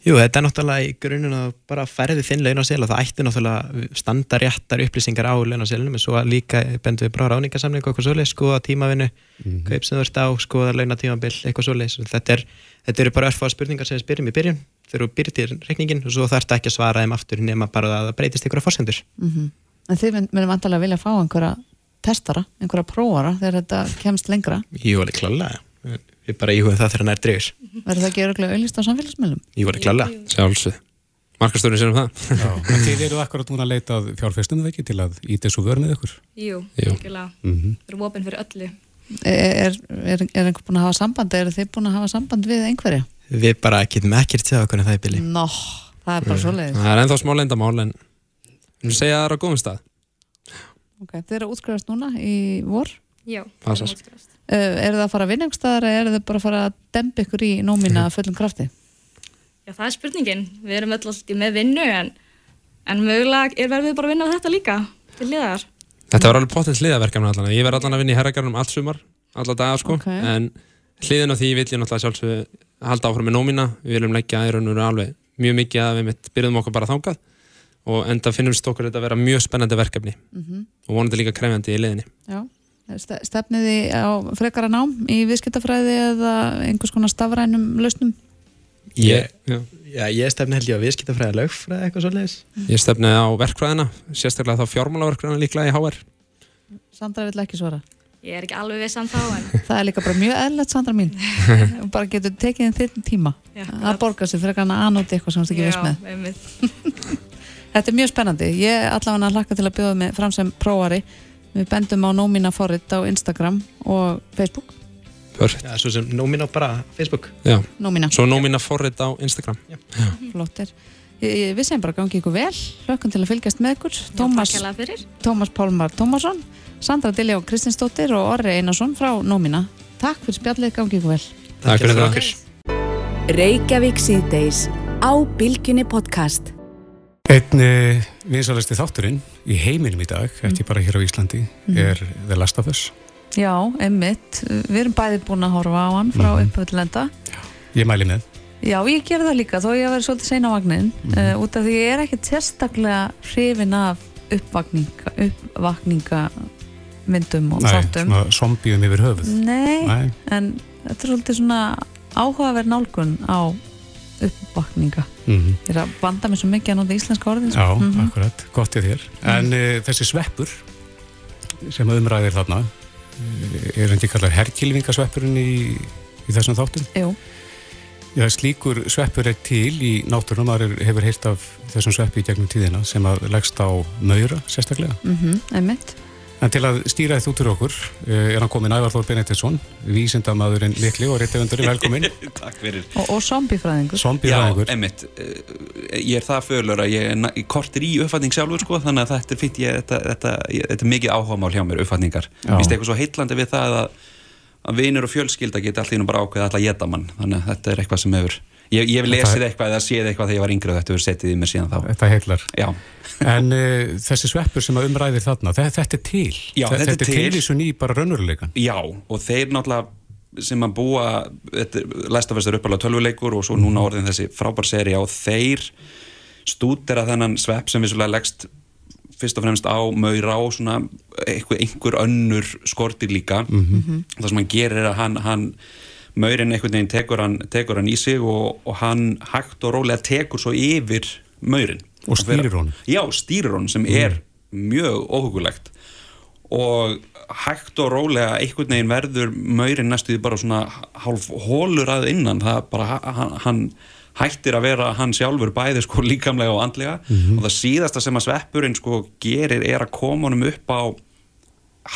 Speaker 10: Jú, þetta er náttúrulega í grunninn að bara ferði þinn laun á sel og það ætti náttúrulega standa réttar upplýsingar á laun á selunum en svo líka bendur við bara ráningasamling og eitthvað svolítið, skoða tímavinnu mm -hmm. kaup sem þú ert á, skoða launatímabill eitthvað svolítið, þetta, er, þetta eru bara örfáða spurningar sem við spyrjum í byrjun þegar þú byrjir til reikningin og svo þarf þetta ekki að svara þeim aftur nema bara að það breytist ykkur á fórsendur
Speaker 3: mm -hmm. En þið myndum vantarlega vilja fá einhverja testara, einhverja prófara þegar þetta kemst lengra.
Speaker 10: Jú, alveg klálega við bara íhugum það þegar það er dregur
Speaker 3: Verður það ekki öruglega auðlist á samfélagsmiðlum?
Speaker 10: Ég var ekki klálega
Speaker 8: Sjálfsög Markastörin sér um það.
Speaker 2: Þið eru akkurat núna að leita fjárfestum eða ekki til að í þessu vörn með ykkur?
Speaker 9: Jú, ekki lág mm -hmm. Það eru ofinn fyrir öllu.
Speaker 3: Er, er, er einhver búin að hafa samband? Eða er þið búin að hafa samband við einhverja?
Speaker 10: Við bara getum ekkert séð okkur en það er bili.
Speaker 3: Nó, það er bara svo leiðis
Speaker 8: Það er ennþá smá leindamál en við segja það er á góðum stað
Speaker 3: Ok, þið eru útskrifast núna í vor?
Speaker 9: Já,
Speaker 3: það er útskrifast Uh, er það að fara að vinna einhverstaðar eða er það bara að fara að dempa ykkur í nómina að fullum krafti?
Speaker 9: Já, það er spurningin. Við erum alltaf með vinnu en, en mögulega er verðið bara að vinna þetta líka til liðar.
Speaker 8: Þetta var alveg potið hliðaverkefni allan. Ég verði allan að vinna í herragarnum allt sumar, alla daga sko. Okay. En hliðin á því vil ég náttúrulega sjálfsög halda áfram með nómina. Við viljum leggja veru alveg mjög mikið að við mitt byrjum okkur bara þángað og enda finnumst okkur þetta að vera mjög spennandi verkefni mm -hmm. og vonandi líka krefjandi í liðinni.
Speaker 3: Já. Stefniði á frekara nám í viðskiptafræði eða einhvers konar stafrænum lausnum?
Speaker 10: Ég, já, ég stefni held ég á viðskiptafræði lögfræði eitthvað svolítið.
Speaker 8: Ég stefni á verkfræðina, sérstaklega þá fjármálaverkfræðina líklega í HR.
Speaker 3: Sandra vil ekki svara.
Speaker 9: Ég er ekki alveg við samt þá en...
Speaker 3: Það er líka bara mjög eðlert Sandra mín. bara getur tekið þinn tíma. Já, að borga sér fyrir að annúti eitthvað sem þú ekki veist með. Þetta er mjög spennandi. Ég allavega hlakka til að bjóða mig fram sem prófari Við bendum á Nómina Forrit á Instagram og Facebook.
Speaker 8: Perfekt.
Speaker 10: Já, svo sem Nómina bara Facebook.
Speaker 8: Já,
Speaker 3: Nómina.
Speaker 8: Svo Nómina Forrit á Instagram. Já. Já.
Speaker 3: Flottir. Við segjum bara gangi ykkur vel, hlökkum til að fylgjast með ykkur. Tómas, Tómas Pálmar Tómasson, Sandra Diljá Kristinsdóttir og Orri Einarsson frá Nómina. Takk fyrir spjallið, gangi ykkur vel.
Speaker 8: Takk fyrir það.
Speaker 1: Reykjavík síðdeis á Bilginni podcast.
Speaker 2: Einn vinsalæsti þátturinn í heiminum í dag, mm. ekki bara hér á Íslandi, mm. er The Last of Us.
Speaker 3: Já, einmitt. Við erum bæði búin að horfa á hann frá mm. upphauðlenda.
Speaker 2: Ég mæli með.
Speaker 3: Já, ég ger það líka, þó ég að vera svolítið sein á vagnin, uh, út af því ég er ekki sérstaklega hrifin af uppvakninga, uppvakninga myndum og þáttum.
Speaker 2: Nei, svona zombiðum yfir höfuð.
Speaker 3: Nei, Nei, en þetta er svolítið svona áhugaverð nálgun á uppvakninga mm -hmm. ég er að banda mér svo mikið að nota íslenska orðin
Speaker 2: Já, mm -hmm. akkurat, gott í þér en mm -hmm. uh, þessi sveppur sem umræðir þarna eh, er ekki kallar herrkilvingasveppurinn í, í þessum þáttum?
Speaker 3: Jú
Speaker 2: Já, slíkur sveppur er til í náttúrunum, maður hefur heyrt af þessum sveppi í gegnum tíðina sem að leggst á nöyra sérstaklega
Speaker 3: mhm, Einmitt
Speaker 2: En til að stýra þetta út fyrir okkur eh, er hann komin Ævar Þór Benediktsson, vísindamæðurinn Likli og réttefundurinn, velkomin.
Speaker 11: Takk fyrir.
Speaker 3: Og, og zombifræðingur.
Speaker 2: Zombifræðingur.
Speaker 11: Já, emitt. Eh, ég er það fölur að ég er kortir í uppfatning sjálfur, sko, þannig að þetta er fyrir ég, þetta, þetta, þetta er mikið áhugamál hjá mér, uppfatningar. Mér finnst eitthvað svo heitlandi við það að, að vinur og fjölskylda geta allir nú bara ákveða allar geta mann, þannig að þetta er eitthvað sem hefur Ég, ég lesið eitthvað eða séð eitthvað þegar ég var yngre og þetta hefur settið í mér síðan þá.
Speaker 2: Þetta heitlar.
Speaker 11: Já.
Speaker 2: En uh, þessi sveppur sem að umræðir þarna, þetta, er til.
Speaker 11: Já, þetta,
Speaker 2: þetta er til. Þetta er til í svo ný bara raunveruleikan.
Speaker 11: Já, og þeir náttúrulega sem að búa, læstafæstur uppalega tölvuleikur og svo núna orðin þessi frábær seri á þeir stúdera þennan svepp sem vissulega leggst fyrst og fremst á maur á svona einhver önnur skortir líka. Mm -hmm. Það sem hann gerir er að hann, hann maurinn einhvern veginn tekur hann, tekur hann í sig og, og hann hægt og rólega tekur svo yfir maurinn.
Speaker 2: Og stýrir honum.
Speaker 11: Já, stýrir honum sem mm. er mjög óhugulegt og hægt og rólega einhvern veginn verður maurinn næstuði bara svona hálf hólur að innan, það bara hann, hann hættir að vera hann sjálfur bæði sko líkamlega og andlega mm -hmm. og það síðasta sem að sveppurinn sko gerir er að koma honum upp á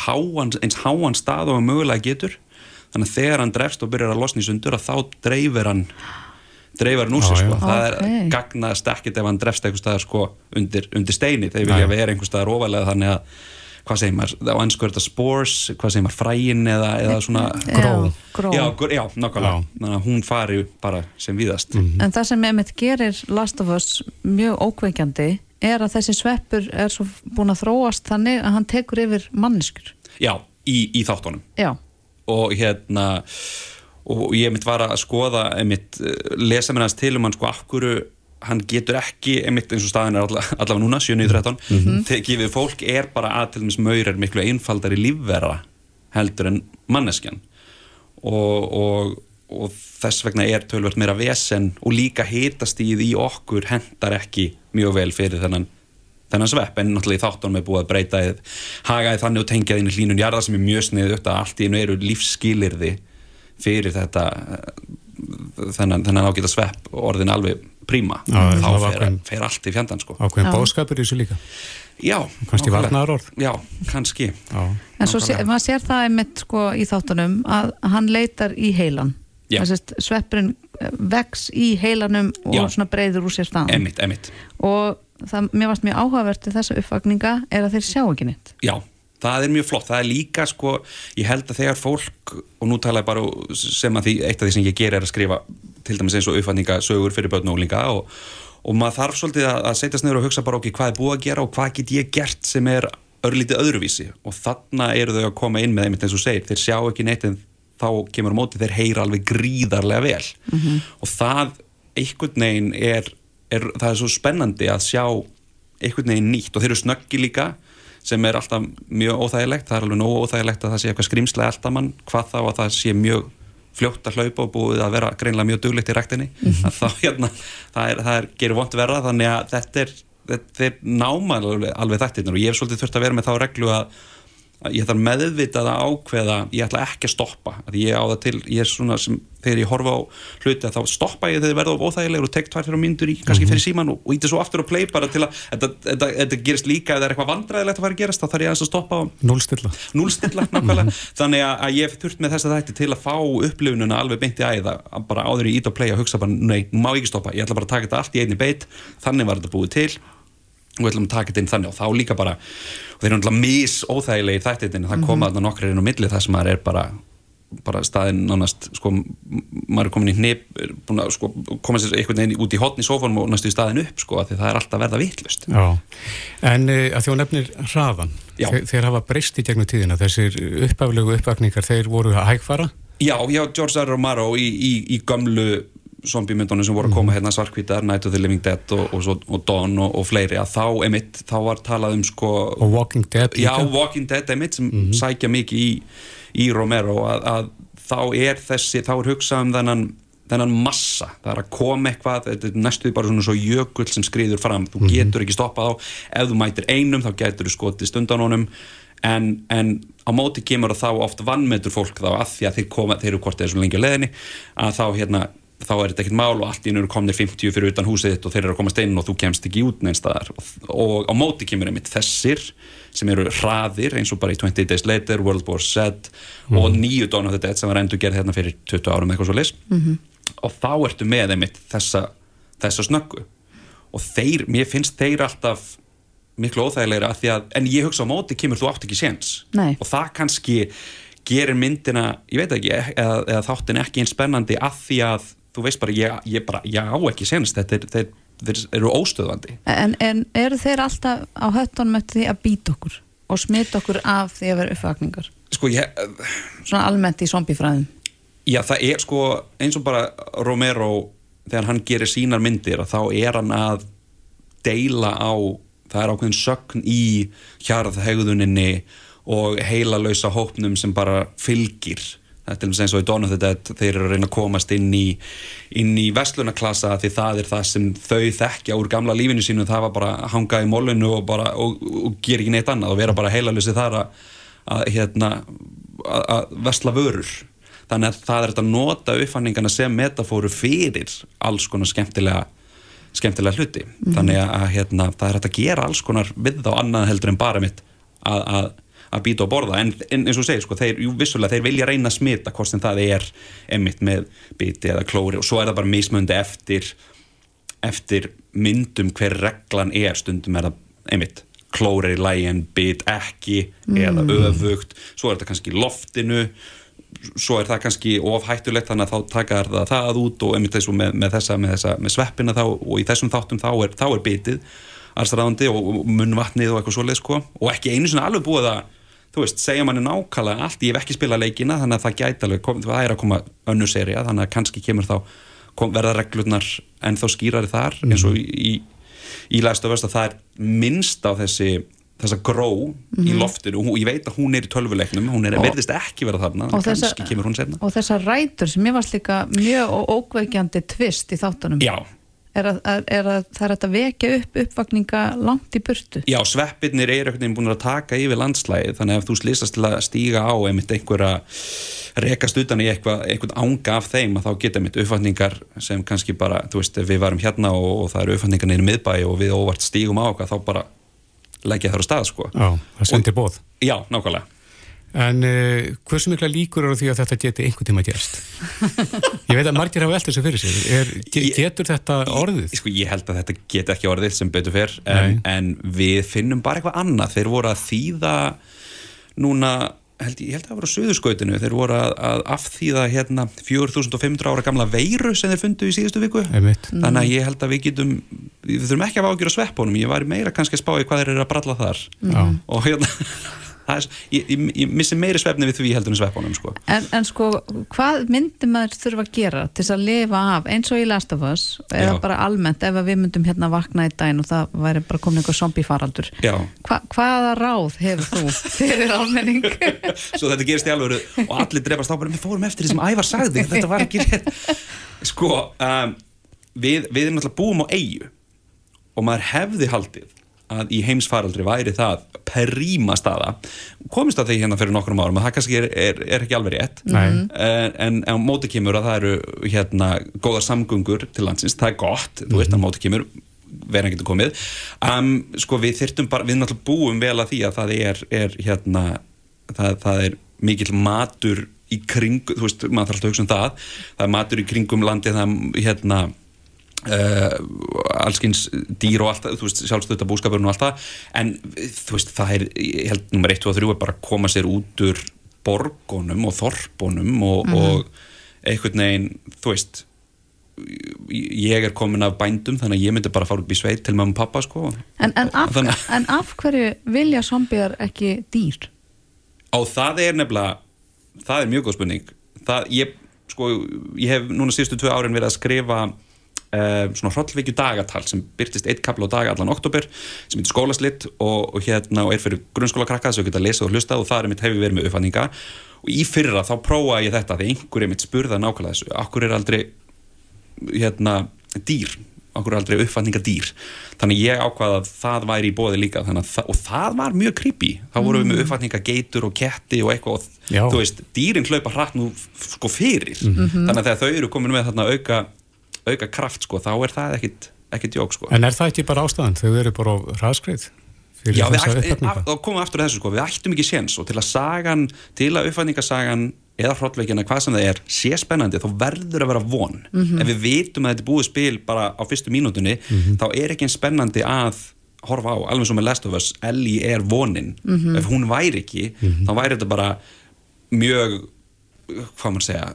Speaker 11: háan, eins háan stað og mögulega getur þannig að þegar hann drefst og byrjar að losna í sundur að þá dreifir hann dreifar hann úr sig sko. það er okay. gagnast ekkit ef hann drefst eitthvað staðar sko undir, undir steini. Þegar vilja vera einhver staðar ofalega þannig að hvað segir maður, á ennsku er þetta spores hvað segir maður, fræin eða, eða svona
Speaker 3: gró, gró.
Speaker 11: Já, já, nákvæmlega. Þannig að hún fari bara sem viðast
Speaker 3: mm -hmm. En það sem Emmett gerir Last of Us mjög ókveikjandi er að þessi sveppur er svo búin að þróast þannig að hann tekur yfir manneskur
Speaker 11: Já, í, í þáttunum.
Speaker 3: Já
Speaker 11: og hérna og ég mitt var að skoða einmitt, eh, lesa mér hans til um hann sko akkuru hann getur ekki, einmitt eins og staðin er allavega, allavega núna, 7.13 mm -hmm. tekið við fólk er bara að til dæmis maur er miklu einfaldar í lífverða heldur en manneskjan og, og, og þess vegna er tölvöld meira vesen og líka hitastíð í okkur hendar ekki mjög vel fyrir þennan þennan svepp en náttúrulega í þáttunum er búið að breyta hagaði þannig og tengja þínu hlínun jarða sem er mjög sniðið upp að allt í einu eru lífsskilirði fyrir þetta þennan, þennan ágita svepp orðin alveg príma.
Speaker 2: Já,
Speaker 11: þá fer, ákveðin, fer allt í fjandan sko.
Speaker 2: Ákveðin bóðskapur í þessu líka.
Speaker 11: Já,
Speaker 2: kannski varnar orð
Speaker 11: Já, kannski.
Speaker 3: Já. En svo sé, maður sér það einmitt sko í þáttunum að hann leitar í heilan. Sveppurinn vex í heilanum og breyður úr sér stann
Speaker 11: Emitt, emitt
Speaker 3: og það, mér varst mjög áhugavert til þessa uppvakninga er að þeir sjá ekki neitt.
Speaker 11: Já, það er mjög flott, það er líka sko, ég held að þegar fólk og nú tala ég bara sem að því eitt af því sem ég ger er að skrifa til dæmis eins og uppvakningasögur fyrir börn og ólinga og, og maður þarf svolítið að, að setjast nefnir og hugsa bara okkur hvað er búið að gera og hvað get ég gert sem er örlítið öðruvísi? Og þarna eru þau að koma inn með einmitt eins og segir, þeir sjá ekki neitt en þá kemur á móti, þeir heyra alveg gríðarlega vel. Mm -hmm. og það einhvern veginn er er, það er svo spennandi að sjá einhvern veginn nýtt og þeir eru snöggi líka sem er alltaf mjög óþægilegt það er alveg nógu óþægilegt að það sé eitthvað skrimslega eldamann hvað þá að það sé mjög fljótt að hlaupa og búið að vera greinlega mjög duglegt í rektinni -hmm. þá hérna, það, er, það er, gerir vond verða þannig að þetta er, þetta er náma alveg, alveg þetta og ég hef svolítið þurft að vera með þá reglu að ég þarf meðvitað að ákveða ég ætla ekki að stoppa. Ég það til, ég er svona sem þegar ég horfa á hluti þá stoppa ég þegar þið verða óþægilegur og tek tvær fyrir myndur í, kannski fyrir síman og, íti svo aftur og play bara til að þetta, gerist líka eða er eitthvað vandræðilegt að fara að gerast þá þarf ég að stoppa
Speaker 2: Núlstilla
Speaker 11: Núlstilla, nákvæmlega. Þannig að ég hef þurft með þess að þetta til að fá upplifununa alveg beint í æða bara áður í ít og play að hugsa bara, nei, nú má ég ekki stoppa. Ég ætla bara að taka þetta allt í einni beit. Þannig var þetta búið til og við ætlum að taka þetta inn þannig og þá líka bara og þeir eru náttúrulega mis óþægilegi þættitinn það koma þarna nokkrar inn á milli þar sem maður er bara, bara staðinn nánast sko, maður er komin í hnip að sko, koma sér einhvern veginn út í hotni í sófónum og næstu í staðinn upp sko því það er alltaf verða vitlust
Speaker 2: En uh, að þjó nefnir hraðan þeir, þeir hafa breyst í gegnum tíðina þessir uppaflögu uppvakningar þeir voru að hægfara?
Speaker 11: Já, já, George R. Romero í, í, í gamlu zombiemyndunum sem voru að koma mhm. hérna svarkvítar, Night of the Living Dead og, og, og Dawn og, og fleiri að þá emitt, þá var talað um sko
Speaker 2: og Walking Dead
Speaker 11: já, Walking Dead emitt sem mm -hmm. sækja mikið í, í Romero að, að þá er þessi, þá er hugsað um þennan þennan massa, það er að koma eitthvað þetta er næstuði bara svona svo jökull sem skriður fram, þú -hmm. getur ekki stoppað á ef þú mætir einum þá getur þú skotið stundan honum en, en á móti kemur þá oft vannmetur fólk þá að því að þeir koma, þeir eru kortið þessu lengi leðinni að þá hérna þá er þetta ekkert mál og allt í nú komnir 50 fyrir utan húsið þitt og þeir eru að komast inn og þú kemst ekki út neins staðar. Og, og á móti kemur einmitt þessir sem eru hraðir eins og bara í 20 Days Later, World War Z mm. og nýju Dawn of the Dead sem var endur gerð hérna fyrir 20 árum eitthvað svo lis mm -hmm. og þá ertu með einmitt þessa, þessa snöggu. Og þeir, mér finnst þeir alltaf miklu óþægilegra að því að en ég hugsa á móti kemur þú átt ekki séns. Og það kannski gerir myndina, ég veit ekki eða, eða þáttin ekki eins spennandi að því að þú veist bara, ég, ég bara, já ekki senast, þetta er, þeir, þeir eru óstöðvandi.
Speaker 3: En, en eru þeir alltaf á höttunum eftir því að býta okkur og smita okkur af því að vera uppvakningar?
Speaker 11: Sko ég...
Speaker 3: Svona almennt í zombifræðum?
Speaker 11: Já, það er sko eins og bara Romero, þegar hann gerir sínar myndir, þá er hann að deila á það er ákveðin sögn í hjarðhegðuninni og heilalausa hópnum sem bara fylgir þetta er eins og í Dawn of the Dead þeir eru að reyna að komast inn í inn í veslunaklassa því það er það sem þau þekkja úr gamla lífinu sínu. Það var bara að hanga í mólunu og, bara, og, og gera ekki neitt annað og vera bara heilalösi þar að, að, hérna, að, að vesla vörur. Þannig að það er þetta að nota uppfanningana sem metafóru fyrir alls konar skemmtilega skemmtilega hluti. Mm þannig að hérna, það er hægt að gera alls konar við þá annað heldur en bara mitt að, að, býta og borða. En, en eins og segir, sko, þeir, jú, vissulega, þeir vilja reyna að smita hvort sem það er emitt með biti eða klóri og svo er það bara mismöndi eftir eftir myndum hver reglan er. Stundum er það emitt klóri lægin, bit ekki mm. eða öfugt, svo er þetta kannski loftinu svo er það kannski ofhættulegt þannig að þá taka það það út og eins og með, með þessa, með, þessa, með sveppina þá og í þessum þáttum þá er, þá er bitið allsraðandi og, munnvatnið og eitthvað svoleið sko. Og ekki einu svona alveg búið að þú veist, segja manni nákvæmlega allt, ég hef ekki spilað leikina þannig að það gæti alveg, kom, það er að koma önnu seria, þannig að kannski kemur þá kom, verða reglurnar en þá skýrari þar mm. eins og í, í, lægstu að það er minnst á þessi þessa gró mm í mhm. loftinu. Og ég veit að hún er í tölvuleiknum hún er, verðist ekki verið þarna
Speaker 3: og þessa, og þessa rætur sem ég varst líka mjög ókveikjandi tvist í þáttunum.
Speaker 11: Já
Speaker 3: er að, er að það er að vekja upp uppvakninga langt í burtu
Speaker 11: já, sveppirnir er einhvern veginn búin að taka yfir landslæði þannig að ef þú slýsast til að stíga á einmitt einhverja rekast utan í eitthvað, einhvern ánga af þeim að þá geta einmitt uppvakningar sem kannski bara, þú veist, við varum hérna og, og það eru uppvakningar neyru miðbæ og við óvart stígum á okkar, þá bara leggja þar á stað sko.
Speaker 2: Já, það sendir bóð.
Speaker 11: Já, nákvæmlega.
Speaker 2: En uh, hversu mikla líkur eru því að þetta geti einhvern tíma gerst? Ég veit að margir hafa veltið þessu fyrir sig. Er, getur þetta orðið?
Speaker 11: Ég, sko, ég held að þetta get ekki orðið sem betur fyrr, en, en við finnum bara eitthvað annað. Þeir voru að þýða núna held, ég held að það voru söðurskautinu þeir voru að, að afþýða hérna 4500 ára gamla veiru sem þeir fundu í síðustu viku
Speaker 2: Einmitt.
Speaker 11: þannig að ég held að við getum við þurfum ekki að ágjöra sveppunum, ég var meira kannski að spá í hvað þeir eru að bralla þar
Speaker 2: mm.
Speaker 11: og hérna er, ég, ég, ég missi meiri svefni við því heldur en sveppunum sko.
Speaker 3: En, en sko, hvað myndir maður þurfa að gera til að lifa af eins og í Last of Us eða Já. bara almennt ef við myndum hérna vakna í daginn og það væri bara komin einhver zombiefaraldur Hva, hvaða ráð hefur þú fyrir almenning?
Speaker 11: Svo þetta gerist í alvöru og allir drefast á bara við fórum eftir því sem Ævar sagði þetta var ekki rétt Sko, um, við, við erum alltaf búum á eigu og maður hefði haldið að í heimsfaraldri væri það períma staða. Komist að því hérna fyrir nokkrum árum að það kannski er, er, er ekki alveg rétt.
Speaker 2: En,
Speaker 11: en á móti kemur að það eru hérna góðar samgöngur til landsins, það er gott, mm -hmm. þú veist að móti kemur verðan getur komið. Um, sko við þyrtum bara, við náttúrulega búum vel að því að það er, er hérna það, það er mikill matur í kring, þú veist, maður þarf alltaf að hugsa um það. Það er matur í kringum landi það hérna Uh, allskins dýr og allt þú veist, sjálfstöðta búskapurinn og allt það en þú veist, það er, ég held nummer 1 og 3 er bara að koma sér út úr borgunum og þorpunum og, mm -hmm. og einhvern veginn þú veist ég er komin af bændum þannig að ég myndi bara fara upp í sveit til mamma og pappa sko
Speaker 3: En, en, af, en af hverju vilja zombiðar ekki dýr?
Speaker 11: Á það er nefnilega það er mjög góð spurning það, ég, sko, ég hef núna síðustu tvö árin verið að skrifa svona hrollveikju dagatal sem byrtist eitt kapla á dag allan oktober sem heitir skólaslitt og, og hérna og er fyrir grunnskóla krakka þess að þú geta að lesa og hlusta og það er mitt hefur verið með uppfanninga og í fyrra þá prófa ég þetta því einhverjum mitt spurða nákvæmlega þessu okkur er aldrei hérna dýr, okkur er aldrei uppfanninga dýr þannig ég ákvaða að það væri í bóði líka að, og það var mjög creepy. Þá vorum við með mm. uppfanninga geitur og ketti og eitthvað og þú veist, dýrin hlaupa hratt nú sko fyrir. Mm -hmm. þannig að þegar þau eru komin með þarna auka auka kraft sko, þá er það ekkit, ekkit jók sko.
Speaker 2: En er það ekki bara ástæðan þau eru bara á hraðskreið?
Speaker 11: Já, þá komum við aftur að þessu sko, við ættum ekki séns og til að sagan, til að uppfætningasagan eða hróttveikina, hvað sem það er, sé spennandi þá verður að vera von mm -hmm. ef við vitum að þetta er búið spil bara á fyrstu mínútunni, mm -hmm. þá er ekki einn spennandi að horfa á, alveg svo með Last of Us Ellie er vonin, mm -hmm. ef hún væri ekki, mhm. þá væri þetta bara mjög hvað maður segja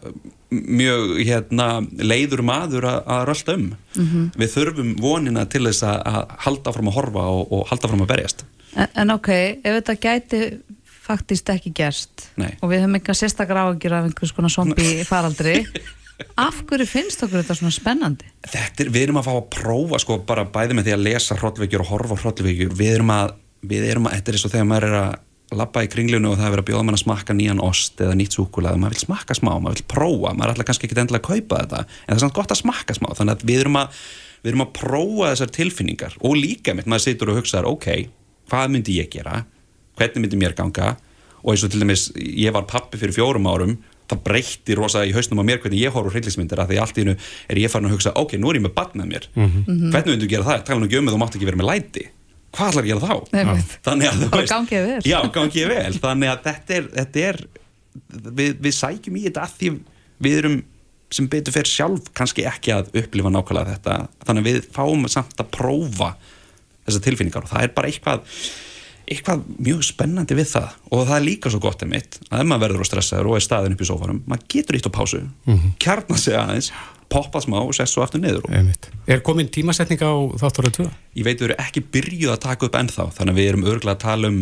Speaker 11: mjög hérna, leiður maður að rölda um mm -hmm. við þurfum vonina til þess að halda fram að horfa og, og halda fram að berjast
Speaker 3: En, en ok, ef þetta gæti faktist ekki gerst
Speaker 11: Nei.
Speaker 3: og við höfum eitthvað sérstakar áhugjur af einhvers konar zombi faraldri af hverju finnst okkur þetta svona spennandi?
Speaker 11: Þetta er, við erum að fá að prófa sko bara bæði með því að lesa hróllveikjur og horfa hróllveikjur, við erum að við erum að, þetta er eins og þegar maður er að lappa í kringlunu og það er verið að bjóða mann að smakka nýjan ost eða nýtt súkulega, maður vil smakka smá maður vil prófa, maður er alltaf kannski ekki endilega að kaupa þetta. En það er samt gott að smakka smá þannig að við erum að, við erum að prófa þessar tilfinningar. Og líka mitt, maður situr og hugsaður ok, hvað myndi ég gera? Hvernig myndi mér ganga? Og eins og til dæmis, ég var pappi fyrir fjórum árum það breytti rosa í hausnum á mér hvernig ég horfur hryllismyndir að því allt í hennu er ég farin að hugsa ok, nú er ég með barn með mér. Mm -hmm. hvernig myndu gera það, tala nú ekki um að þú mátt ekki vera með læti hvað ætlar að gera þá?
Speaker 3: Nei,
Speaker 11: þannig að
Speaker 3: það gangið vel.
Speaker 11: Já, gangið vel, þannig að þetta er, þetta er við, við sækjum í þetta að því við erum sem betur fyrir sjálf kannski ekki að upplifa nákvæmlega þetta, þannig að við fáum samt að prófa þessar tilfinningar og það er bara eitthvað eitthvað mjög spennandi við það. Og það er líka svo gott en mitt að ef maður verður og stressaður og er staðin upp í sófarum maður getur eitt á pásu, mm -hmm. kjarnar sig aðeins poppa smá og sest svo aftur niður
Speaker 2: Er komin tímasetning á þátturðu 2?
Speaker 11: Ég veit við erum ekki byrjuð að taka upp ennþá þannig að við erum örgulega að tala um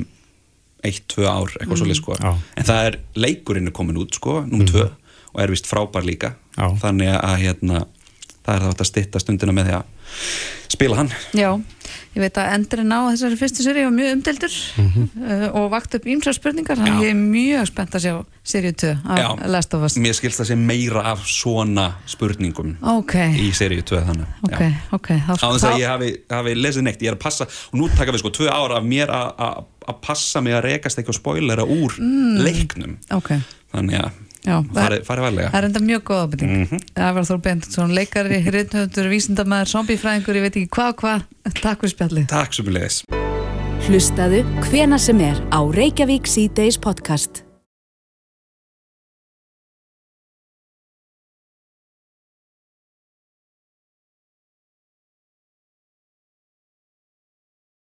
Speaker 11: 1-2 ár, eitthvað mm. svolítið sko en það er leikurinn er komin út sko nummið 2 mm. og er vist frábær líka
Speaker 2: Já.
Speaker 11: þannig að hérna það er þá að stitta stundina með því að spila hann
Speaker 3: Já, ég veit að endurinn á þessari fyrstu séri var mjög umdeldur mm -hmm. uh, og vakt upp ímsa spurningar þannig ég er mjög spennt að sjá séri 2 af Last of Us.
Speaker 11: Mér skilst að sé meira af svona spurningum
Speaker 3: okay.
Speaker 11: í séri 2 þannig.
Speaker 3: Okay, okay,
Speaker 11: Á þess að ég hafi, hafi lesið neitt, ég er að passa og nú taka við sko tvö ára af mér að passa mig að rekast ekki á spoilera úr mm. leiknum. Þannig að farið fari varlega.
Speaker 3: Það er enda mjög góð ábyrting mm -hmm. Ævar Þór Bendtsson, leikari, riðnöður, vísindamæður zombiefræðingur, ég veit ekki hvað hvað. Takk fyrir spjalli
Speaker 11: Takk mjög leis
Speaker 1: Hlustaðu hvena sem er á Reykjavík C-Days podcast